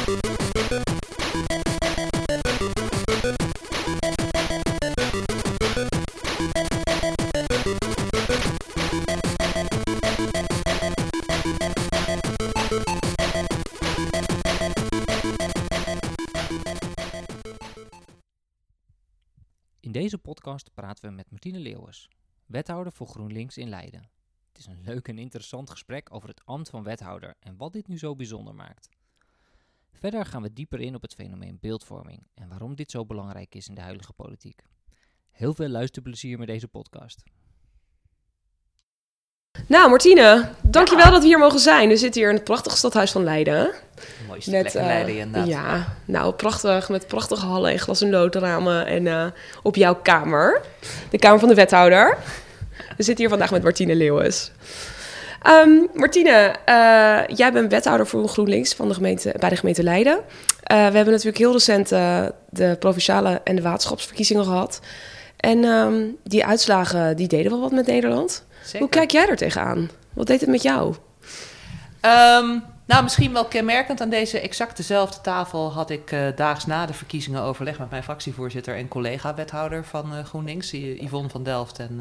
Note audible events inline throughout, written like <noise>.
In deze podcast praten we met Martine Leeuwers, wethouder voor GroenLinks in Leiden. Het is een leuk en interessant gesprek over het ambt van wethouder en wat dit nu zo bijzonder maakt. Verder gaan we dieper in op het fenomeen beeldvorming en waarom dit zo belangrijk is in de huidige politiek. Heel veel luisterplezier met deze podcast. Nou, Martine, dankjewel dat we hier mogen zijn. We zitten hier in het prachtige stadhuis van Leiden. Met, plek in eh, Leiden, inderdaad. Ja, nou prachtig. Met prachtige hallen en glas- en loodramen. En eh, op jouw kamer, de kamer van de wethouder. We zitten hier vandaag met Martine Leeuwens. Ehm, Martine, eh, jij bent wethouder voor GroenLinks van de gemeente, bij de gemeente Leiden. Eh, we hebben natuurlijk heel recent eh, de provinciale en de waterschapsverkiezingen gehad. En ehm, die uitslagen die deden wel wat met Nederland. Zeker. Hoe kijk jij er tegenaan? Wat deed het met jou? Ehm, nou, misschien wel kenmerkend aan deze exact dezelfde tafel had ik eh, daags na de verkiezingen overleg met mijn fractievoorzitter en collega-wethouder van GroenLinks, Yvonne van Delft en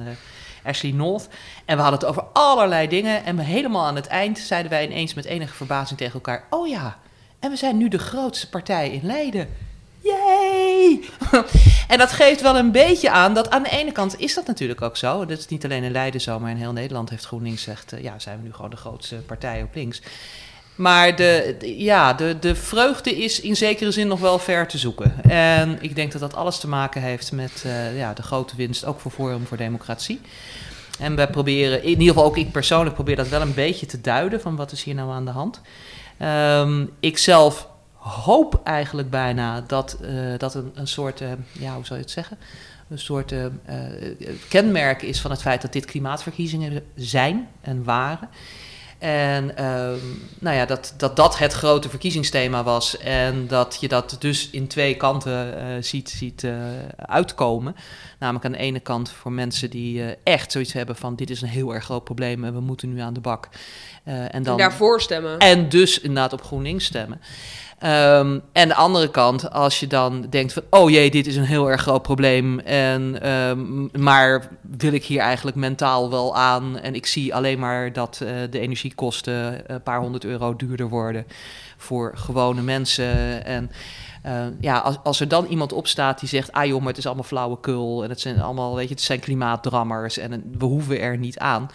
Ashley North. En we hadden het over allerlei dingen. En helemaal aan het eind zeiden wij ineens met enige verbazing tegen elkaar: Oh ja, en we zijn nu de grootste partij in Leiden. Yay! <laughs> en dat geeft wel een beetje aan dat aan de ene kant is dat natuurlijk ook zo. Dat is niet alleen in Leiden zo, maar in heel Nederland heeft GroenLinks gezegd... eh, ja, zijn we nu gewoon de grootste partij op links. Maar de, ja, de, de vreugde is in zekere zin nog wel ver te zoeken. En ik denk dat dat alles te maken heeft met eh, ja, de grote winst, ook voor Forum voor Democratie. En we proberen, in ieder geval ook ik persoonlijk, probeer dat wel een beetje te duiden van wat is hier nou aan de hand. Ehm ik zelf hoop eigenlijk bijna dat eh, dat een, een soort, eh, ja, hoe zou je het zeggen? Een soort eh, kenmerk is van het feit dat dit klimaatverkiezingen zijn en waren. En ehm, nou ja, dat, dat dat het grote verkiezingsthema was. En dat je dat dus in twee kanten eh, ziet, ziet eh, uitkomen. Namelijk aan de ene kant voor mensen die eh, echt zoiets hebben van... dit is een heel erg groot probleem en we moeten nu aan de bak. En dan, En daarvoor stemmen. en dus inderdaad op GroenLinks stemmen. Ehm, en de andere kant, als je dan denkt van... oh jee, dit is een heel erg groot probleem... En, ehm, maar wil ik hier eigenlijk mentaal wel aan... en ik zie alleen maar dat eh, de energiekosten een paar honderd euro duurder worden... voor gewone mensen. En eh, ja, als, als er dan iemand opstaat die zegt... ah joh, het is allemaal flauwekul... en het zijn allemaal, weet je, het zijn klimaatdrammers... en we hoeven er niet aan...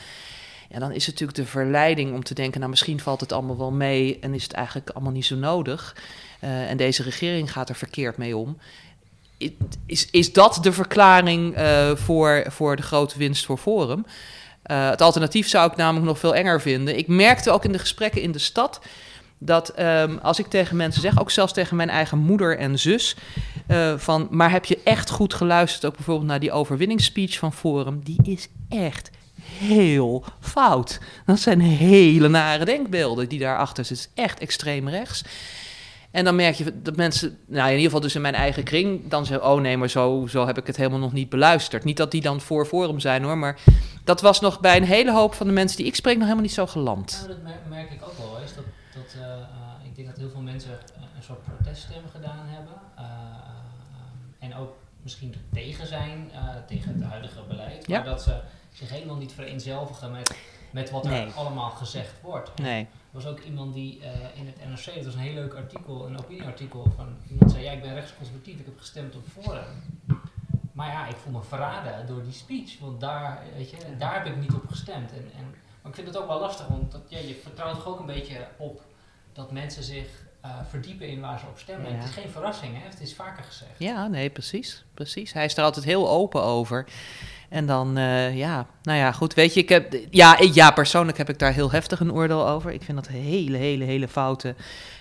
Ja, dan is het natuurlijk de verleiding om te denken, nou misschien valt het allemaal wel mee en is het eigenlijk allemaal niet zo nodig. Eh, en deze regering gaat er verkeerd mee om. Is, is dat de verklaring eh, voor, voor de grote winst voor Forum? Eh, het alternatief zou ik namelijk nog veel enger vinden. Ik merkte ook in de gesprekken in de stad dat ehm, als ik tegen mensen zeg, ook zelfs tegen mijn eigen moeder en zus, van, maar heb je echt goed geluisterd, ook bijvoorbeeld naar die overwinningsspeech van Forum, die is echt heel fout. Dat zijn hele nare denkbeelden die daarachter zitten. Het is echt extreem rechts. En dan merk je dat mensen, nou in ieder geval dus in mijn eigen kring, dan zeggen, oh nee, maar zo, zo heb ik het helemaal nog niet beluisterd. Niet dat die dan voor Forum zijn hoor, maar dat was nog bij een hele hoop van de mensen die ik spreek nog helemaal niet zo geland. Nou, dat mer- merk ik ook wel eens. Dat, dat, eh, eh, ik denk dat heel veel mensen eh, een soort proteststem gedaan hebben. eh, en ook misschien er tegen zijn, tegen het huidige beleid. Ja. Maar dat ze zich helemaal niet vereenzelvigen met, met wat er Nee. allemaal gezegd wordt. Nee. Er was ook iemand die eh, in het NRC, het was een heel leuk artikel, een opinieartikel van iemand zei, ja ik ben rechtsconservatief, ik heb gestemd op Forum. Maar ja, ik voel me verraden door die speech, want daar, weet je, daar heb ik niet op gestemd. En, en, maar ik vind het ook wel lastig, want dat, ja, je vertrouwt toch ook een beetje op dat mensen zich eh, verdiepen in waar ze op stemmen. En het is geen verrassing, hè? het is vaker gezegd. Ja, nee, precies. Precies. Hij is er altijd heel open over. En dan, eh, ja, nou ja, goed. Weet je, ik heb, ja, ja, persoonlijk heb ik daar heel heftig een oordeel over. Ik vind dat hele, hele, hele foute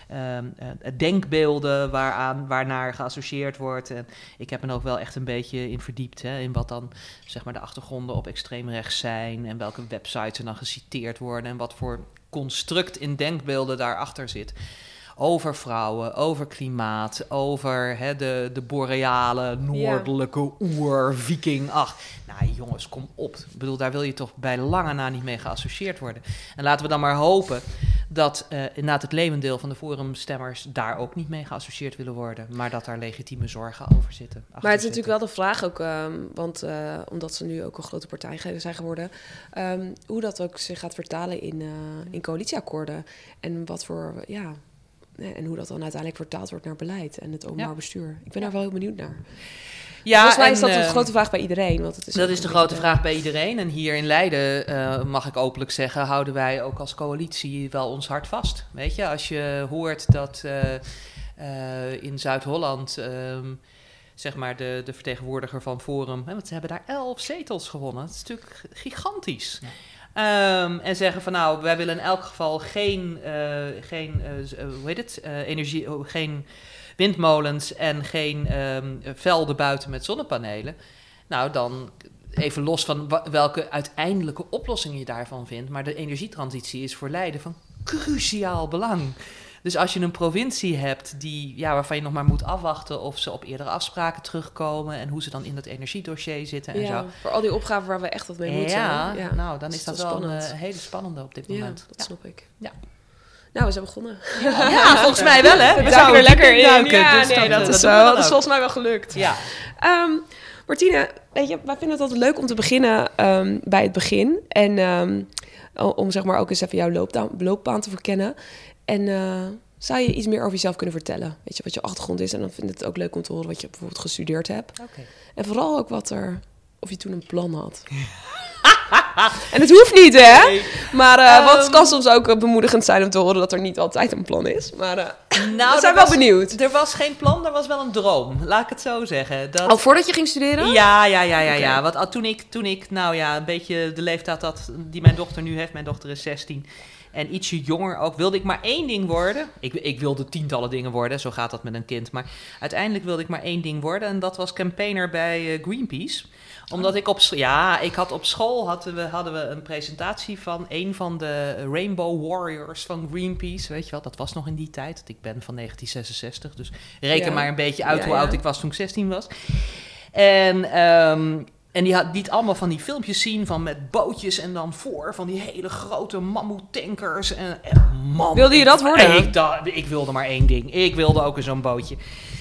ehm, eh, denkbeelden waaraan, waarnaar geassocieerd wordt. En ik heb me ook wel echt een beetje in verdiept hè, in wat dan zeg maar, de achtergronden op extreemrechts zijn en welke websites er dan geciteerd worden en wat voor construct in denkbeelden daarachter zit over vrouwen, over klimaat, over hè, de, de boreale, noordelijke oer, viking. Ach, nou jongens, kom op. Ik bedoel, daar wil je toch bij lange na niet mee geassocieerd worden. En laten we dan maar hopen dat uh, inderdaad het levendeel van de forumstemmers daar ook niet mee geassocieerd willen worden. Maar dat daar legitieme zorgen over zitten. Maar het is natuurlijk wel de vraag ook, um, want uh, omdat ze nu ook een grote partij zijn geworden, um, hoe dat ook zich gaat vertalen in, uh, in coalitieakkoorden. En wat voor, ja, en hoe dat dan uiteindelijk vertaald wordt naar beleid en het openbaar ja. bestuur. Ik ben daar wel heel benieuwd naar. Ja, Volgens mij is dat een grote vraag bij iedereen. Want het is dat is de grote vraag bij iedereen. En hier in Leiden, uh, mag ik openlijk zeggen, houden wij ook als coalitie wel ons hart vast. Weet je, als je hoort dat uh, uh, in Zuid-Holland, um, zeg maar de, de vertegenwoordiger van Forum, hè, want ze hebben daar elf zetels gewonnen. Dat is natuurlijk gigantisch. Ja. Um, en zeggen van nou, wij willen in elk geval geen, uh, geen uh, hoe heet het, energie, oh, geen windmolens en geen um, velden buiten met zonnepanelen. Nou, dan even los van welke uiteindelijke oplossing je daarvan vindt. Maar de energietransitie is voor Leiden van cruciaal belang. Dus als je een provincie hebt die, ja, waarvan je nog maar moet afwachten of ze op eerdere afspraken terugkomen en hoe ze dan in dat energiedossier zitten en ja, zo. Voor al die opgaven waar we echt wat mee moeten. Ja, ja. nou, dan is, is dat, wel spannend. een hele spannende op dit moment. Dat snap ik. Ja. Nou, we zijn begonnen. Ja, <laughs> ja volgens mij wel, hè? We, we zijn er lekker in. Duiken, ja, dus nee, dat, dat, is, zo, dat is volgens mij wel gelukt. Ja. Um, Martine, weet je, wij vinden het altijd leuk om te beginnen um, bij het begin. En um, om zeg maar ook eens even jouw loopbaan, loopbaan te verkennen. En uh, zou je iets meer over jezelf kunnen vertellen? Weet je, wat je achtergrond is. En dan vind ik het ook leuk om te horen wat je bijvoorbeeld gestudeerd hebt. Okay. En vooral ook wat er, of je toen een plan had. <laughs> en het hoeft niet, hè? Nee. Maar uh, um, wat kan soms ook bemoedigend zijn om te horen dat er niet altijd een plan is. Maar uh, nou, we zijn wel was, benieuwd. Er was geen plan, er was wel een droom. Laat ik het zo zeggen. Dat... Al voordat je ging studeren? Ja, ja, ja, ja. Okay. ja. Want toen ik, toen ik, nou ja, een beetje de leeftijd had die mijn dochter nu heeft. Mijn dochter is 16 en ietsje jonger ook, wilde ik maar één ding worden. Ik, ik wilde tientallen dingen worden, zo gaat dat met een kind. Maar uiteindelijk wilde ik maar één ding worden. En dat was campaigner bij uh, Greenpeace omdat ik op ja, ik had op school hadden we, hadden we een presentatie van een van de Rainbow Warriors van Greenpeace. Weet je wel, dat was nog in die tijd. Ik ben van 1966, dus reken ja. maar een beetje uit ja, hoe ja. oud ik was toen ik 16 was. En um, en die had liet allemaal van die filmpjes zien van met bootjes en dan voor van die hele grote mammoetankers. En, en man, wilde je dat worden? Ik, ik wilde maar één ding. Ik wilde ook in zo'n bootje.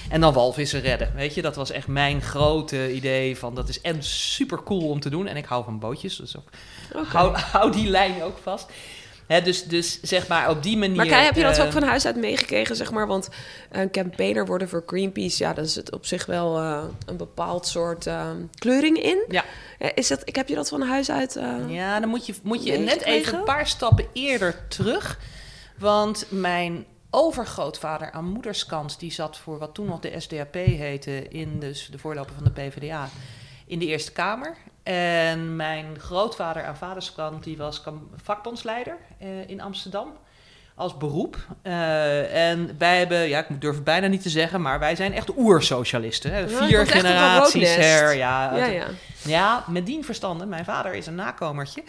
En dan walvissen redden. Weet je, dat was echt mijn grote idee van dat is en super cool om te doen. En ik hou van bootjes, dus ook, okay. hou, hou die lijn ook vast. He, dus, dus zeg maar op die manier. Maar kijk, heb je dat uh, ook van huis uit meegekregen, zeg maar? Want een campaigner worden voor Greenpeace, ja, dat is het op zich wel uh, een bepaald soort uh, kleuring in. Ja. Is dat, ik heb je dat van huis uit? ja, dan moet je, moet je net even een paar stappen eerder terug. Want mijn overgrootvader aan moederskant, die zat voor wat toen nog de SDAP heette, in dus de voorloper van de PvdA, in de Eerste Kamer. En mijn grootvader aan vaderskant, die was vakbondsleider uh, in Amsterdam als beroep. Uh, en wij hebben, ja, ik durf het bijna niet te zeggen, maar wij zijn echt oersocialisten. Hè? Ja, Vier generaties her. Ja, ja, ja. ja, met dien verstande. Mijn vader is een nakomertje.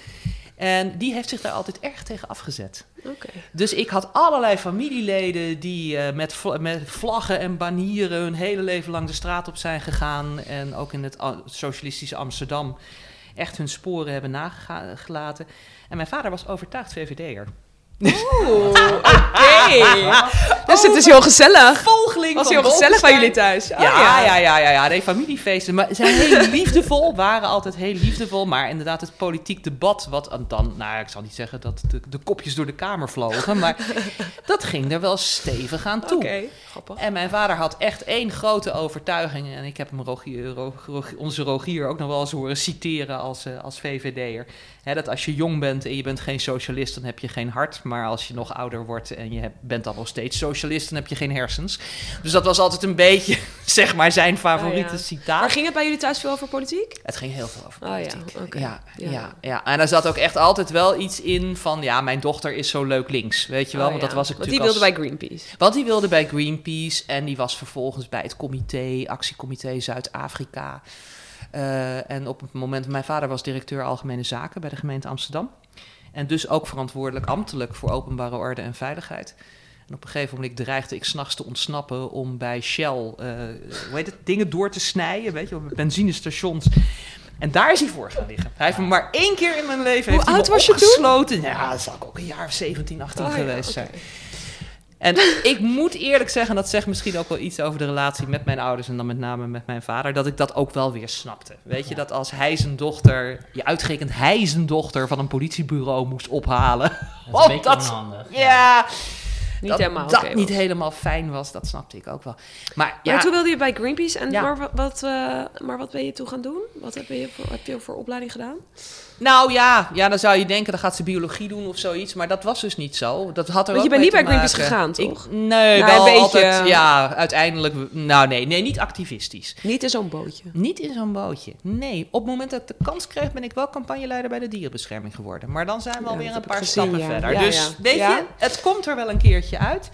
En die heeft zich daar altijd erg tegen afgezet. Okay. Dus ik had allerlei familieleden die uh, met, vl met vlaggen en banieren hun hele leven lang de straat op zijn gegaan. En ook in het socialistische Amsterdam echt hun sporen hebben nagelaten. En mijn vader was overtuigd VVD'er. Oeh, <laughs> oké. Okay. Dus het is heel gezellig. Volgeling Was heel gezellig bij jullie thuis? Oh, ja, ja, ja, ja, ja. Nee, familiefeesten. Maar ze zijn heel <laughs> liefdevol, waren altijd heel liefdevol. Maar inderdaad, het politiek debat, wat dan, nou ik zal niet zeggen dat de, de kopjes door de kamer vlogen. Maar <laughs> dat ging er wel stevig aan toe. Oké, okay, grappig. En mijn vader had echt één grote overtuiging. En ik heb hem Rogier, Rogier, onze Rogier ook nog wel eens horen citeren als, uh, als VVD'er. Dat als je jong bent en je bent geen socialist, dan heb je geen hart. Maar als je nog ouder wordt en je hebt, bent dan nog steeds socialist, dan heb je geen hersens. Dus dat was altijd een beetje, <laughs> zeg maar, zijn favoriete Oh, ja. citaat. Maar ging het bij jullie thuis veel over politiek? Het ging heel veel over Oh, ja, politiek. ja, Ja. ja. Ja, En er zat ook echt altijd wel iets in van... ja, mijn dochter is zo leuk links, weet je wel. Oh, want dat was ik Want die wilde als- bij Greenpeace. Want die wilde bij Greenpeace en die was vervolgens bij het comité, actiecomité Zuid-Afrika. Eh, en op het moment, mijn vader was directeur Algemene Zaken bij de gemeente Amsterdam. En dus ook verantwoordelijk ambtelijk voor openbare orde en veiligheid. En op een gegeven moment dreigde ik s'nachts te ontsnappen om bij Shell, eh, hoe heet het, dingen door te snijden, weet je, op benzinestations. En daar is hij voor gaan liggen. Hij heeft me maar één keer in mijn leven Hoe heeft hij oud me was je toen? Ja, dat zou ik ook een jaar of 17, 18 Oh, ja, geweest oké. zijn. En <laughs> ik moet eerlijk zeggen, dat zegt misschien ook wel iets over de relatie met mijn ouders en dan met name met mijn vader, dat ik dat ook wel weer snapte. Weet je, dat als hij zijn dochter, je uitgerekend hij zijn dochter van een politiebureau moest ophalen. Dat is <laughs> Oh, dat- onhandig. Ja, Niet dat helemaal dat niet was. helemaal fijn was, dat snapte ik ook wel. Maar ja, Maar toen wilde je bij Greenpeace. En Ja. maar, wat, eh, maar wat ben je toen gaan doen? Wat heb je voor, heb je voor opleiding gedaan? Nou ja, ja, dan zou je denken, dan gaat ze biologie doen of zoiets, maar dat was dus niet zo. Dat had er Want je bent niet bij Greenpeace gegaan, Ik- toch? nee, Nou, wel een beetje. altijd, ja, uiteindelijk, nou nee, nee, niet activistisch. Niet in zo'n bootje. Niet in zo'n bootje. Nee, op het moment dat ik de kans kreeg, ben ik wel campagneleider bij de dierenbescherming geworden. Maar dan zijn we alweer een ik paar gezien, stappen ja. verder. Ja, dus weet je, het komt er wel een keertje uit.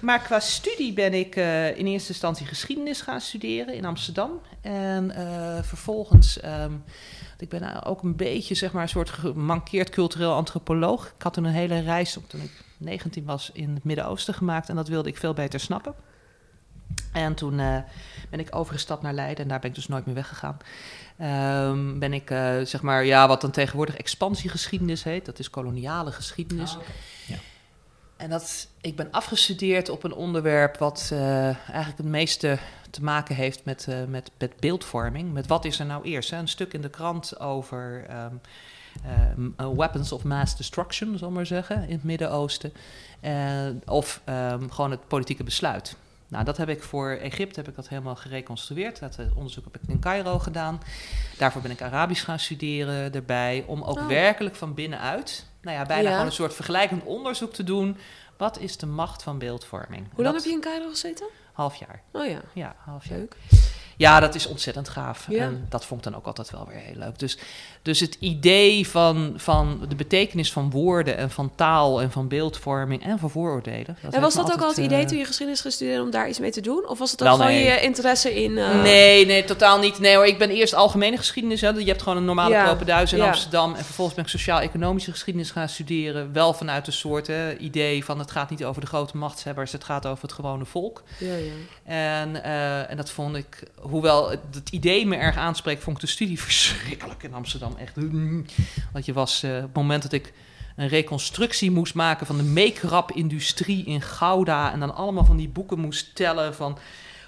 Maar qua studie ben ik eh, in eerste instantie geschiedenis gaan studeren in Amsterdam. En eh, vervolgens, ehm, ik ben ook een beetje zeg maar een soort gemankeerd cultureel antropoloog. Ik had toen een hele reis, toen ik 19 was, in het Midden-Oosten gemaakt. En dat wilde ik veel beter snappen. En toen eh, ben ik overgestapt naar Leiden en daar ben ik dus nooit meer weggegaan. Ehm, ben ik, eh, zeg maar, ja, wat dan tegenwoordig expansiegeschiedenis heet. Dat is koloniale geschiedenis. Ah, oké. En dat, ik ben afgestudeerd op een onderwerp wat eh, eigenlijk het meeste te maken heeft met, eh, met, met beeldvorming. Met wat is er nou eerst? Hè? Een stuk in de krant over ehm, ehm, eh, weapons of mass destruction, zal maar zeggen, in het Midden-Oosten. Of ehm, gewoon het politieke besluit. Nou, dat heb ik voor Egypte heb ik dat helemaal gereconstrueerd. Dat onderzoek heb ik in Cairo gedaan. Daarvoor ben ik Arabisch gaan studeren erbij. Om ook Oh. werkelijk van binnenuit, nou ja, bijna Ja. gewoon een soort vergelijkend onderzoek te doen. Wat is de macht van beeldvorming? Hoe lang Dat- heb je in Cairo gezeten? Half jaar. Oh ja, Ja, half jaar. leuk. Ja, dat is ontzettend gaaf. Ja. En dat vond ik dan ook altijd wel weer heel leuk. Dus, dus het idee van, van de betekenis van woorden en van taal en van beeldvorming en van vooroordelen. en was dat ook al het idee eh, toen je geschiedenis ging studeren om daar iets mee te doen? Of was het ook Wel, gewoon nee. je interesse in... eh, Nee, nee, totaal niet. Nee hoor, ik ben eerst algemene geschiedenis. Hè. Je hebt gewoon een normale Ja, propenduis in ja. Amsterdam. En vervolgens ben ik sociaal-economische geschiedenis gaan studeren. Wel vanuit een soort hè, idee van het gaat niet over de grote machtshebbers. Het gaat over het gewone volk. Ja, ja. En, eh, en dat vond ik, hoewel het, het idee me erg aanspreekt, vond ik de studie <laughs> verschrikkelijk in Amsterdam. Echt. Want je was, eh, op het moment dat ik een reconstructie moest maken van de make-up-industrie in Gouda. En dan allemaal van die boeken moest tellen van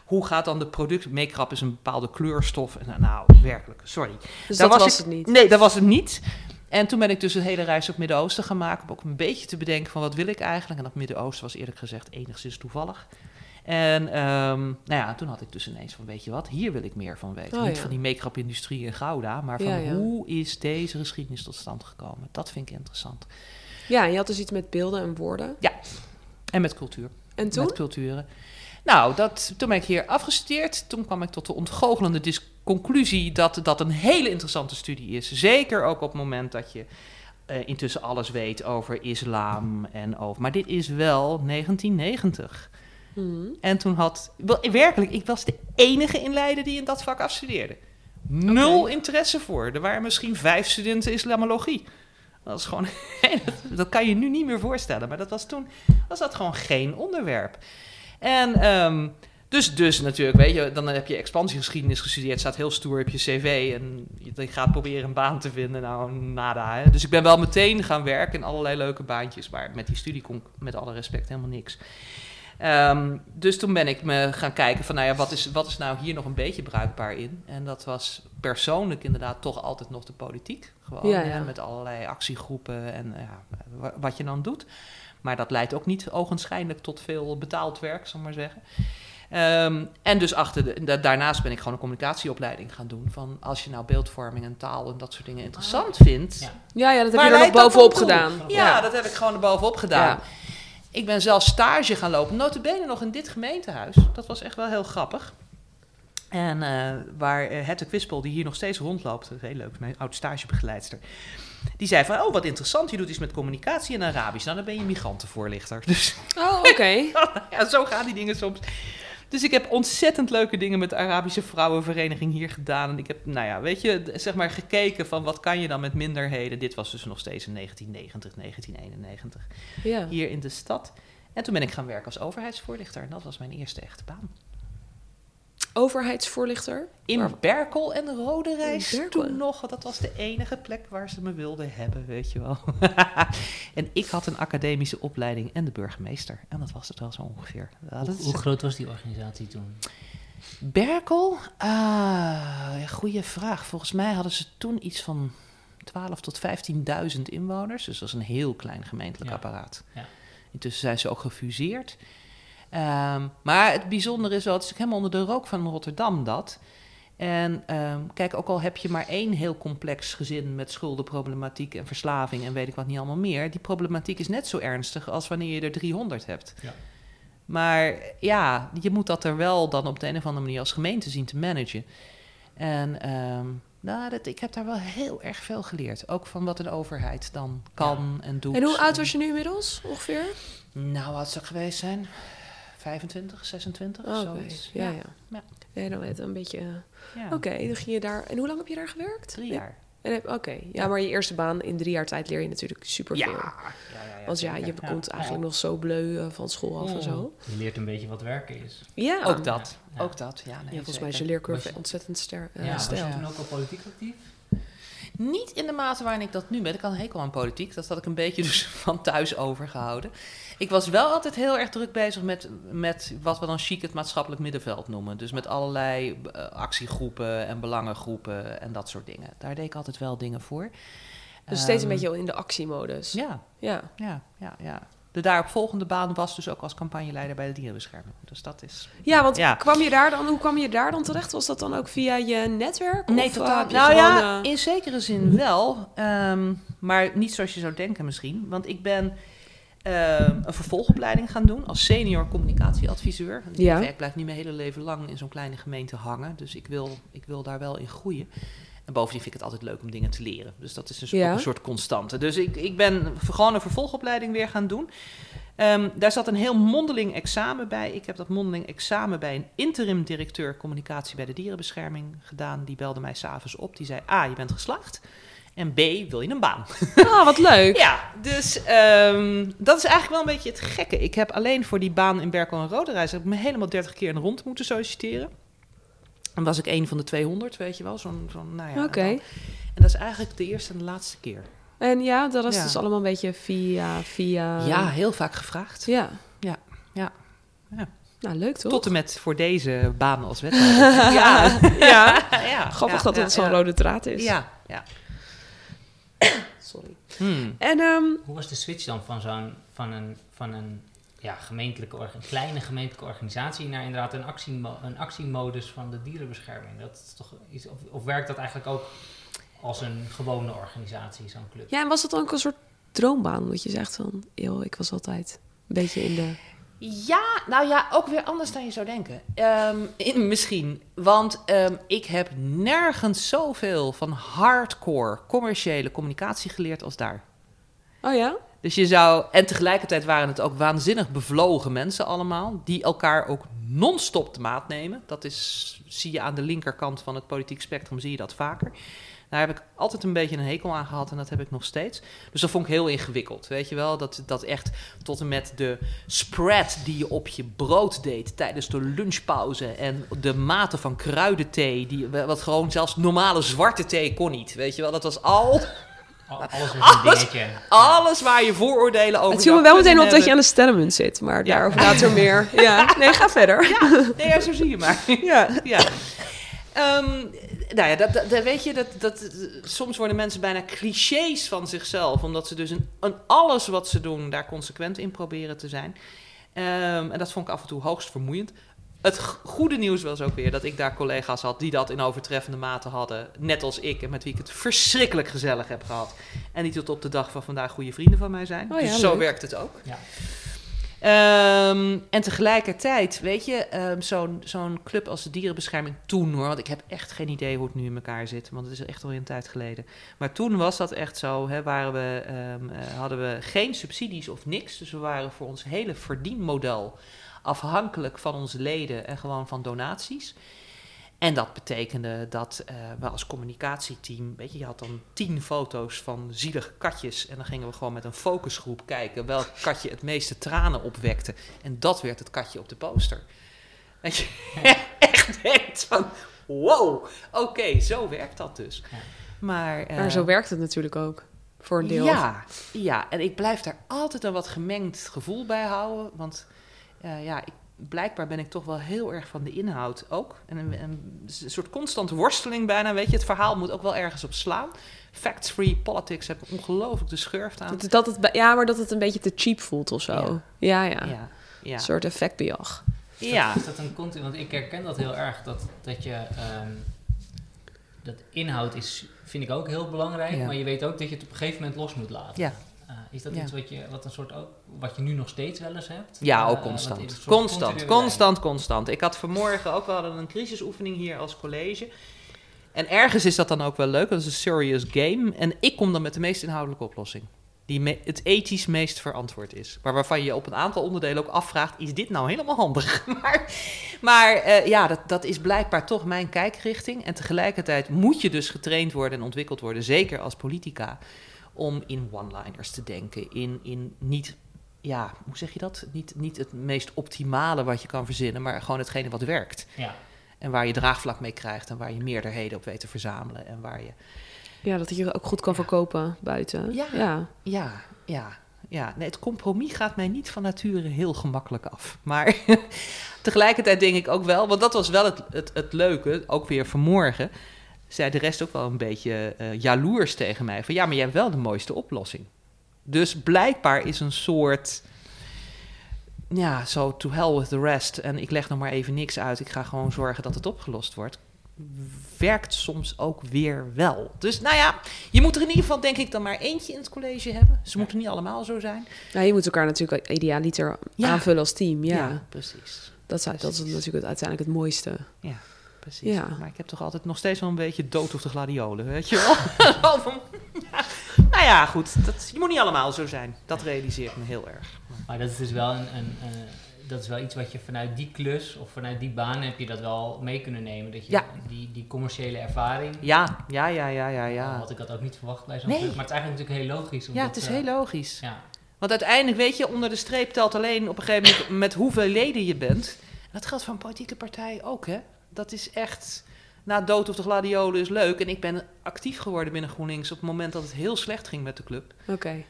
hoe gaat dan de product. Make-up is een bepaalde kleurstof. En, nou, nou, werkelijk, sorry. Dus Daar dat was was ik- het niet. Nee, dat was het niet. En toen ben ik dus een hele reis op Midden-Oosten gaan maken. Om ook een beetje te bedenken van wat wil ik eigenlijk. En dat Midden-Oosten was eerlijk gezegd enigszins toevallig. En ehm, nou ja, toen had ik dus ineens van, weet je wat, hier wil ik meer van weten. Oh, Niet ja. van die make-up-industrie in Gouda, maar van Ja, ja. hoe is deze geschiedenis tot stand gekomen. Dat vind ik interessant. Ja, je had dus iets met beelden en woorden. En met cultuur. En toen? Met culturen. Nou, dat, toen ben ik hier afgestudeerd. Toen kwam ik tot de ontgoochelende conclusie dat dat een hele interessante studie is. Zeker ook op het moment dat je eh, intussen alles weet over islam en over... Maar dit is wel 1990. Mhm. En toen had... Werkelijk, ik was de enige in Leiden die in dat vak afstudeerde. Nul interesse voor. Er waren misschien vijf studenten islamologie. Dat is gewoon... <laughs> dat, dat kan je nu niet meer voorstellen. Maar dat was toen... Was dat gewoon geen onderwerp. En... ehm, dus, dus natuurlijk, weet je, dan heb je expansiegeschiedenis gestudeerd, staat heel stoer op je cv en je, je gaat proberen een baan te vinden. Nou, nada. Hè. Dus ik ben wel meteen gaan werken in allerlei leuke baantjes, maar met die studie kon ik met alle respect helemaal niks. Ehm, dus toen ben ik me gaan kijken van, nou ja, wat is, wat is nou hier nog een beetje bruikbaar in? En dat was persoonlijk inderdaad toch altijd nog de politiek. Gewoon, Ja, ja. met allerlei actiegroepen en eh, ja, wa- wat je dan doet. Maar dat leidt ook niet ogenschijnlijk tot veel betaald werk, zal ik maar zeggen. Ehm, en dus achter de, da- daarnaast ben ik gewoon een communicatieopleiding gaan doen. Van als je nou beeldvorming en taal en dat soort dingen interessant vindt. Ja. Ja, ja, dat heb je er nog bovenop gedaan. Ja, dat heb ik gewoon er bovenop gedaan. Ik ben zelf stage gaan lopen. Notabene nog in dit gemeentehuis. Dat was echt wel heel grappig. En eh, waar uh, Hette Kwispel, die hier nog steeds rondloopt, dat is heel leuk, mijn oud stagebegeleidster. Die zei van, oh wat interessant, je doet iets met communicatie en Arabisch. Nou, dan ben je migrantenvoorlichter. <laughs> Dus Oh, oké. <laughs> ja, zo gaan die dingen soms. Dus ik heb ontzettend leuke dingen met de Arabische Vrouwenvereniging hier gedaan. En ik heb, nou ja, weet je, zeg maar gekeken van wat kan je dan met minderheden. Dit was dus nog steeds in 1990, 1991, Ja. hier in de stad. En toen ben ik gaan werken als overheidsvoorlichter. En dat was mijn eerste echte baan. Overheidsvoorlichter. In Berkel en Rode Reis toen nog. Dat was de enige plek waar ze me wilden hebben, weet je wel. <laughs> en ik had een academische opleiding en de burgemeester. En dat was het wel zo ongeveer. Ja, dat Hoe, groot was die organisatie toen? Berkel? Ah, ja, goede vraag. Volgens mij hadden ze toen iets van 12 tot 15.000 inwoners. Dus dat is een heel klein gemeentelijk Ja. apparaat. Ja. Intussen zijn ze ook gefuseerd. Ehm, maar het bijzondere is wel, het is helemaal onder de rook van Rotterdam dat. En ehm, kijk, ook al heb je maar één heel complex gezin met schuldenproblematiek en verslaving en weet ik wat niet allemaal meer. Die problematiek is net zo ernstig als wanneer je er 300 hebt. Ja. Maar ja, je moet dat er wel dan op de een of andere manier als gemeente zien te managen. En ehm, nou, dat, ik heb daar wel heel erg veel geleerd. Ook van wat een overheid dan kan en doet. En hoe oud was je nu inmiddels, ongeveer? Nou, wat zou ik geweest zijn? 25, 26, Oh, oké. zoiets. Ja, ja. Ja. Nee, dan weet een beetje... eh, Ja. Oké, dan ging je daar... En hoe lang heb je daar gewerkt? Drie jaar. En heb- Oké, ja, maar je eerste baan in drie jaar tijd leer je natuurlijk superveel. ja, ja, ja, Want ja, je komt Ja. eigenlijk nog zo bleu eh, van school af en zo. Je leert een beetje wat werken is. Ja, Ook dat, Ja. ook dat. Ja, nee, ja volgens mij is je leercurve je- ontzettend ster, eh, ja, was je toen ook al politiek actief? Niet in de mate waarin ik dat nu ben. Ik had een hekel aan politiek. Dat had ik een beetje dus <laughs> van thuis overgehouden. Ik was wel altijd heel erg druk bezig met, met wat we dan chic het maatschappelijk middenveld noemen. Dus met allerlei eh, actiegroepen en belangengroepen en dat soort dingen. Daar deed ik altijd wel dingen voor. Dus steeds een Ehm, beetje in de actiemodus. Ja, Ja. ja, ja, ja. De daaropvolgende baan was dus ook als campagneleider bij de dierenbescherming. Dus dat is... Ja, want Ja. kwam je daar dan, hoe kwam je daar dan terecht? Was dat dan ook via je netwerk? Nee, of, eh, totaal. je Nou ja, eh, in zekere zin wel. ehm, maar niet zoals je zou denken misschien. Want ik ben een vervolgopleiding gaan doen als senior communicatieadviseur. En Ja. Ik blijf niet mijn hele leven lang in zo'n kleine gemeente hangen. Dus ik wil, ik wil daar wel in groeien. En bovendien vind ik het altijd leuk om dingen te leren. Dus dat is een, Ja. ook een soort constante. Dus ik, ik ben gewoon een vervolgopleiding weer gaan doen. Ehm, daar zat een heel mondeling examen bij. Ik heb dat mondeling examen bij een interim directeur communicatie bij de dierenbescherming gedaan. Die belde mij s'avonds op. Die zei: A, je bent geslaagd. En B, wil je een baan? Ah, wat leuk. <laughs> Ja, dus ehm, dat is eigenlijk wel een beetje het gekke. Ik heb alleen voor die baan in Berkel en Roderijs... heb ik me helemaal 30 keer de rond moeten solliciteren. En was ik een van de 200, weet je wel. Zo'n, zo'n, nou ja, Oké. En dat is eigenlijk de eerste en de laatste keer. En ja, dat is Ja. dus allemaal een beetje via... via ja, heel vaak gevraagd. Ja. Ja, ja, ja. Nou, leuk toch? Tot en met voor deze baan als <laughs> wethouder. ja, ja. <laughs> ja. Grappig dat het zo'n rode draad is. Ja, ja. <coughs> Sorry. Hmm. En ehm, Hoe was de switch dan van zo'n van een, van een ja, gemeentelijke orga- kleine gemeentelijke organisatie naar inderdaad een, actiemo een actiemodus van de dierenbescherming? Dat is toch iets, of, of werkt dat eigenlijk ook als een gewone organisatie, zo'n club? ja, en was dat dan ook een soort droombaan? Dat je zegt van, joh, ik was altijd een beetje in de... Ja, nou ja, ook weer anders dan je zou denken. Ehm, in, misschien, want ehm, ik heb nergens zoveel van hardcore commerciële communicatie geleerd als daar. Oh ja? Dus je zou, en tegelijkertijd waren het ook waanzinnig bevlogen mensen allemaal, die elkaar ook non-stop de maat nemen. Dat is, zie je aan de linkerkant van het politiek spectrum, zie je dat vaker. Daar heb ik altijd een beetje een hekel aan gehad en dat heb ik nog steeds. Dus dat vond ik heel ingewikkeld, weet je wel. Dat, dat echt tot en met de spread die je op je brood deed tijdens de lunchpauze... en de mate van kruidenthee, die, wat gewoon zelfs normale zwarte thee kon niet, weet je wel. Dat was al, Al- <laughs> Alles een Alles- dingetje. alles waar je vooroordelen over Het viel me wel meteen op dat je aan de sterrenmunt zit, maar Ja. daarover later meer. Ja, nee, ga verder. Ja, nee, ja, zo zie je maar. Ja. ja. Ehm, nou ja, dat, dat, weet je, dat, dat, soms worden mensen bijna clichés van zichzelf, omdat ze dus in, in alles wat ze doen daar consequent in proberen te zijn. Ehm, en dat vond ik af en toe hoogst vermoeiend. Het goede nieuws was ook weer dat ik daar collega's had die dat in overtreffende mate hadden, net als ik, en met wie ik het verschrikkelijk gezellig heb gehad. En die tot op de dag van vandaag goede vrienden van mij zijn. Oh ja, dus zo leuk. werkt het ook. Ja. Ehm, en tegelijkertijd, weet je, ehm, zo'n club als de dierenbescherming toen hoor, want ik heb echt geen idee hoe het nu in elkaar zit, want het is echt al een tijd geleden. Maar toen was dat echt zo, hè, waren we, ehm, eh, hadden we geen subsidies of niks, dus we waren voor ons hele verdienmodel afhankelijk van onze leden en gewoon van donaties. En dat betekende dat eh, we als communicatieteam, weet je, je had dan tien foto's van zielige katjes. En dan gingen we gewoon met een focusgroep kijken welk <laughs> katje het meeste tranen opwekte. En dat werd het katje op de poster. Dat je <laughs> echt denkt van, wow, oké, zo werkt dat dus. Ja. Maar, eh, Maar zo werkt het natuurlijk ook. Voor een deel. ja, ja, en ik blijf daar altijd een wat gemengd gevoel bij houden. Want eh, ja, ik, blijkbaar ben ik toch wel heel erg van de inhoud ook. En een, een soort constante worsteling bijna, weet je. Het verhaal moet ook wel ergens op slaan. Facts-free politics heb ik ongelooflijk de schurft aan. Dat, dat het, ja, maar dat het een beetje te cheap voelt of zo. Ja. Ja, ja. Ja, ja. Een soort effectbejag. Ja. Dat, is dat een continu? Want ik herken dat heel erg. Dat, dat je. ehm, dat inhoud is, vind ik ook heel belangrijk. Ja. Maar je weet ook dat je het op een gegeven moment los moet laten. Ja. Eh, is dat Ja. iets wat je, wat een soort ook, wat je nu nog steeds wel eens hebt? Ja, Eh, ook in constant. Constant, constant, constant. Ik had vanmorgen ook, we hadden een crisisoefening hier als college. En ergens is dat dan ook wel leuk, dat is een serious game. En ik kom dan met de meest inhoudelijke oplossing. Die me- het ethisch meest verantwoord is. Maar waarvan je je op een aantal onderdelen ook afvraagt, is dit nou helemaal handig? <laughs> maar maar eh, ja, dat, dat is blijkbaar toch mijn kijkrichting. En tegelijkertijd moet je dus getraind worden en ontwikkeld worden, zeker als politica, om in one-liners te denken. In, in niet ja, hoe zeg je dat? Niet, niet het meest optimale wat je kan verzinnen, maar gewoon hetgene wat werkt. Ja. En waar je draagvlak mee krijgt en waar je meerderheden op weet te verzamelen. En waar je. Ja, dat je ook goed kan verkopen buiten. Ja. ja. Ja, ja, ja. Nee, het compromis gaat mij niet van nature heel gemakkelijk af. Maar <laughs> tegelijkertijd denk ik ook wel, want dat was wel het, het, het leuke, ook weer vanmorgen. Zei de rest ook wel een beetje eh, jaloers tegen mij. Van ja, maar jij hebt wel de mooiste oplossing. Dus blijkbaar is een soort. Ja, zo to hell with the rest. En ik leg nog maar even niks uit. Ik ga gewoon zorgen dat het opgelost wordt. Werkt soms ook weer wel. Dus nou ja, je moet er in ieder geval, denk ik, dan maar eentje in het college hebben. Ze moeten niet allemaal zo zijn. Ja, je moet elkaar natuurlijk idealiter Ja. aanvullen als team. Ja, precies. Dat, is, dat is natuurlijk het, uiteindelijk het mooiste. Precies. Ja. Maar ik heb toch altijd nog steeds wel een beetje dood of de gladiolen, weet je wel? <laughs> Van, ja. Nou ja, goed. Dat, je moet niet allemaal zo zijn. Dat realiseer ik me heel erg. Maar dat is dus wel een, een, eh, dat is wel iets wat je vanuit die klus of vanuit die baan heb je dat wel mee kunnen nemen. Dat je Ja. die, die commerciële ervaring. Ja, ja, ja, ja, ja, ja. had ik dat ook niet verwacht bij zo'n Nee. club. Maar het is eigenlijk natuurlijk heel logisch. Ja, omdat, het is eh, heel logisch. Ja, Want uiteindelijk, weet je, onder de streep telt alleen op een gegeven moment met hoeveel leden je bent. En dat geldt voor een politieke partij ook, hè. Dat is echt... Na dood of de gladiolen is leuk. En ik ben actief geworden binnen GroenLinks op het moment dat het heel slecht ging met de club. Oké.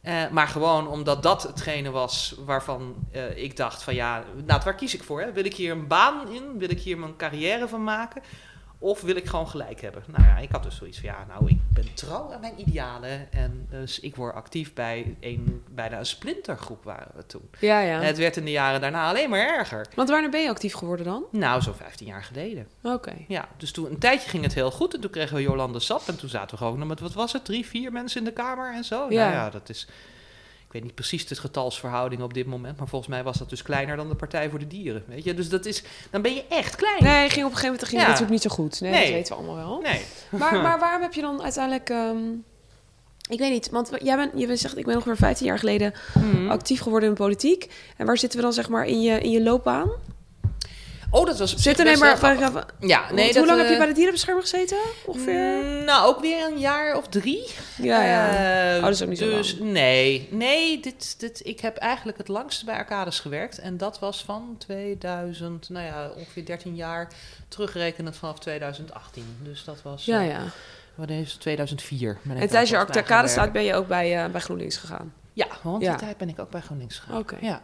Eh, maar gewoon omdat dat hetgene was waarvan eh, ik dacht van ja, nou, waar kies ik voor? Hè? Wil ik hier een baan in? Wil ik hier mijn carrière van maken? Of wil ik gewoon gelijk hebben? Nou ja, ik had dus zoiets van ja, nou, ik ben trouw aan mijn idealen. En dus ik word actief bij een, bijna een splintergroep waren we toen. Ja, ja. Het werd in de jaren daarna alleen maar erger. Want wanneer ben je actief geworden dan? Nou, zo'n 15 jaar geleden. Oké. Ja, dus toen een tijdje ging het heel goed. En toen kregen we Jolande Sap. En toen zaten we gewoon met, wat was het, drie, vier mensen in de kamer en zo. Ja. Nou ja, dat is... Ik weet niet precies de getalsverhouding op dit moment. Maar volgens mij was dat dus kleiner dan de Partij voor de Dieren. Weet je, dus dat is... Dan ben je echt klein. Nee, ging op een gegeven moment ging het natuurlijk niet zo goed. Nee, Nee. dat weten we allemaal wel. Nee. <laughs> Maar, maar <laughs> waarom heb je dan uiteindelijk... ehm, ik weet niet, want jij bent, je zegt, ik ben ongeveer 15 jaar geleden Mhm. actief geworden in politiek. En waar zitten we dan zeg maar in je, in je loopbaan? Oh, dat was Zitten nee, maar... grappig. Ja, nee, dat, hoe lang heb je eh, bij de dierenbescherming gezeten? Ongeveer? mm, Nou, ook weer een jaar of drie. ja, ja. Eh, Oh, dat is ook niet zo dus, Nee, nee dit, dit, ik heb eigenlijk het langste bij Arcades gewerkt. En dat was van 2000, nou ja, ongeveer 13 jaar. Terugrekenend vanaf 2018. Dus dat was... ja, eh, ja. Wanneer is het? 2004. ben ik En tijdens je volgens mij gaan arcade staat ben je ook bij, eh, bij GroenLinks gegaan? Ja, want Ja. die tijd ben ik ook bij GroenLinks gegaan. Oké. Ja.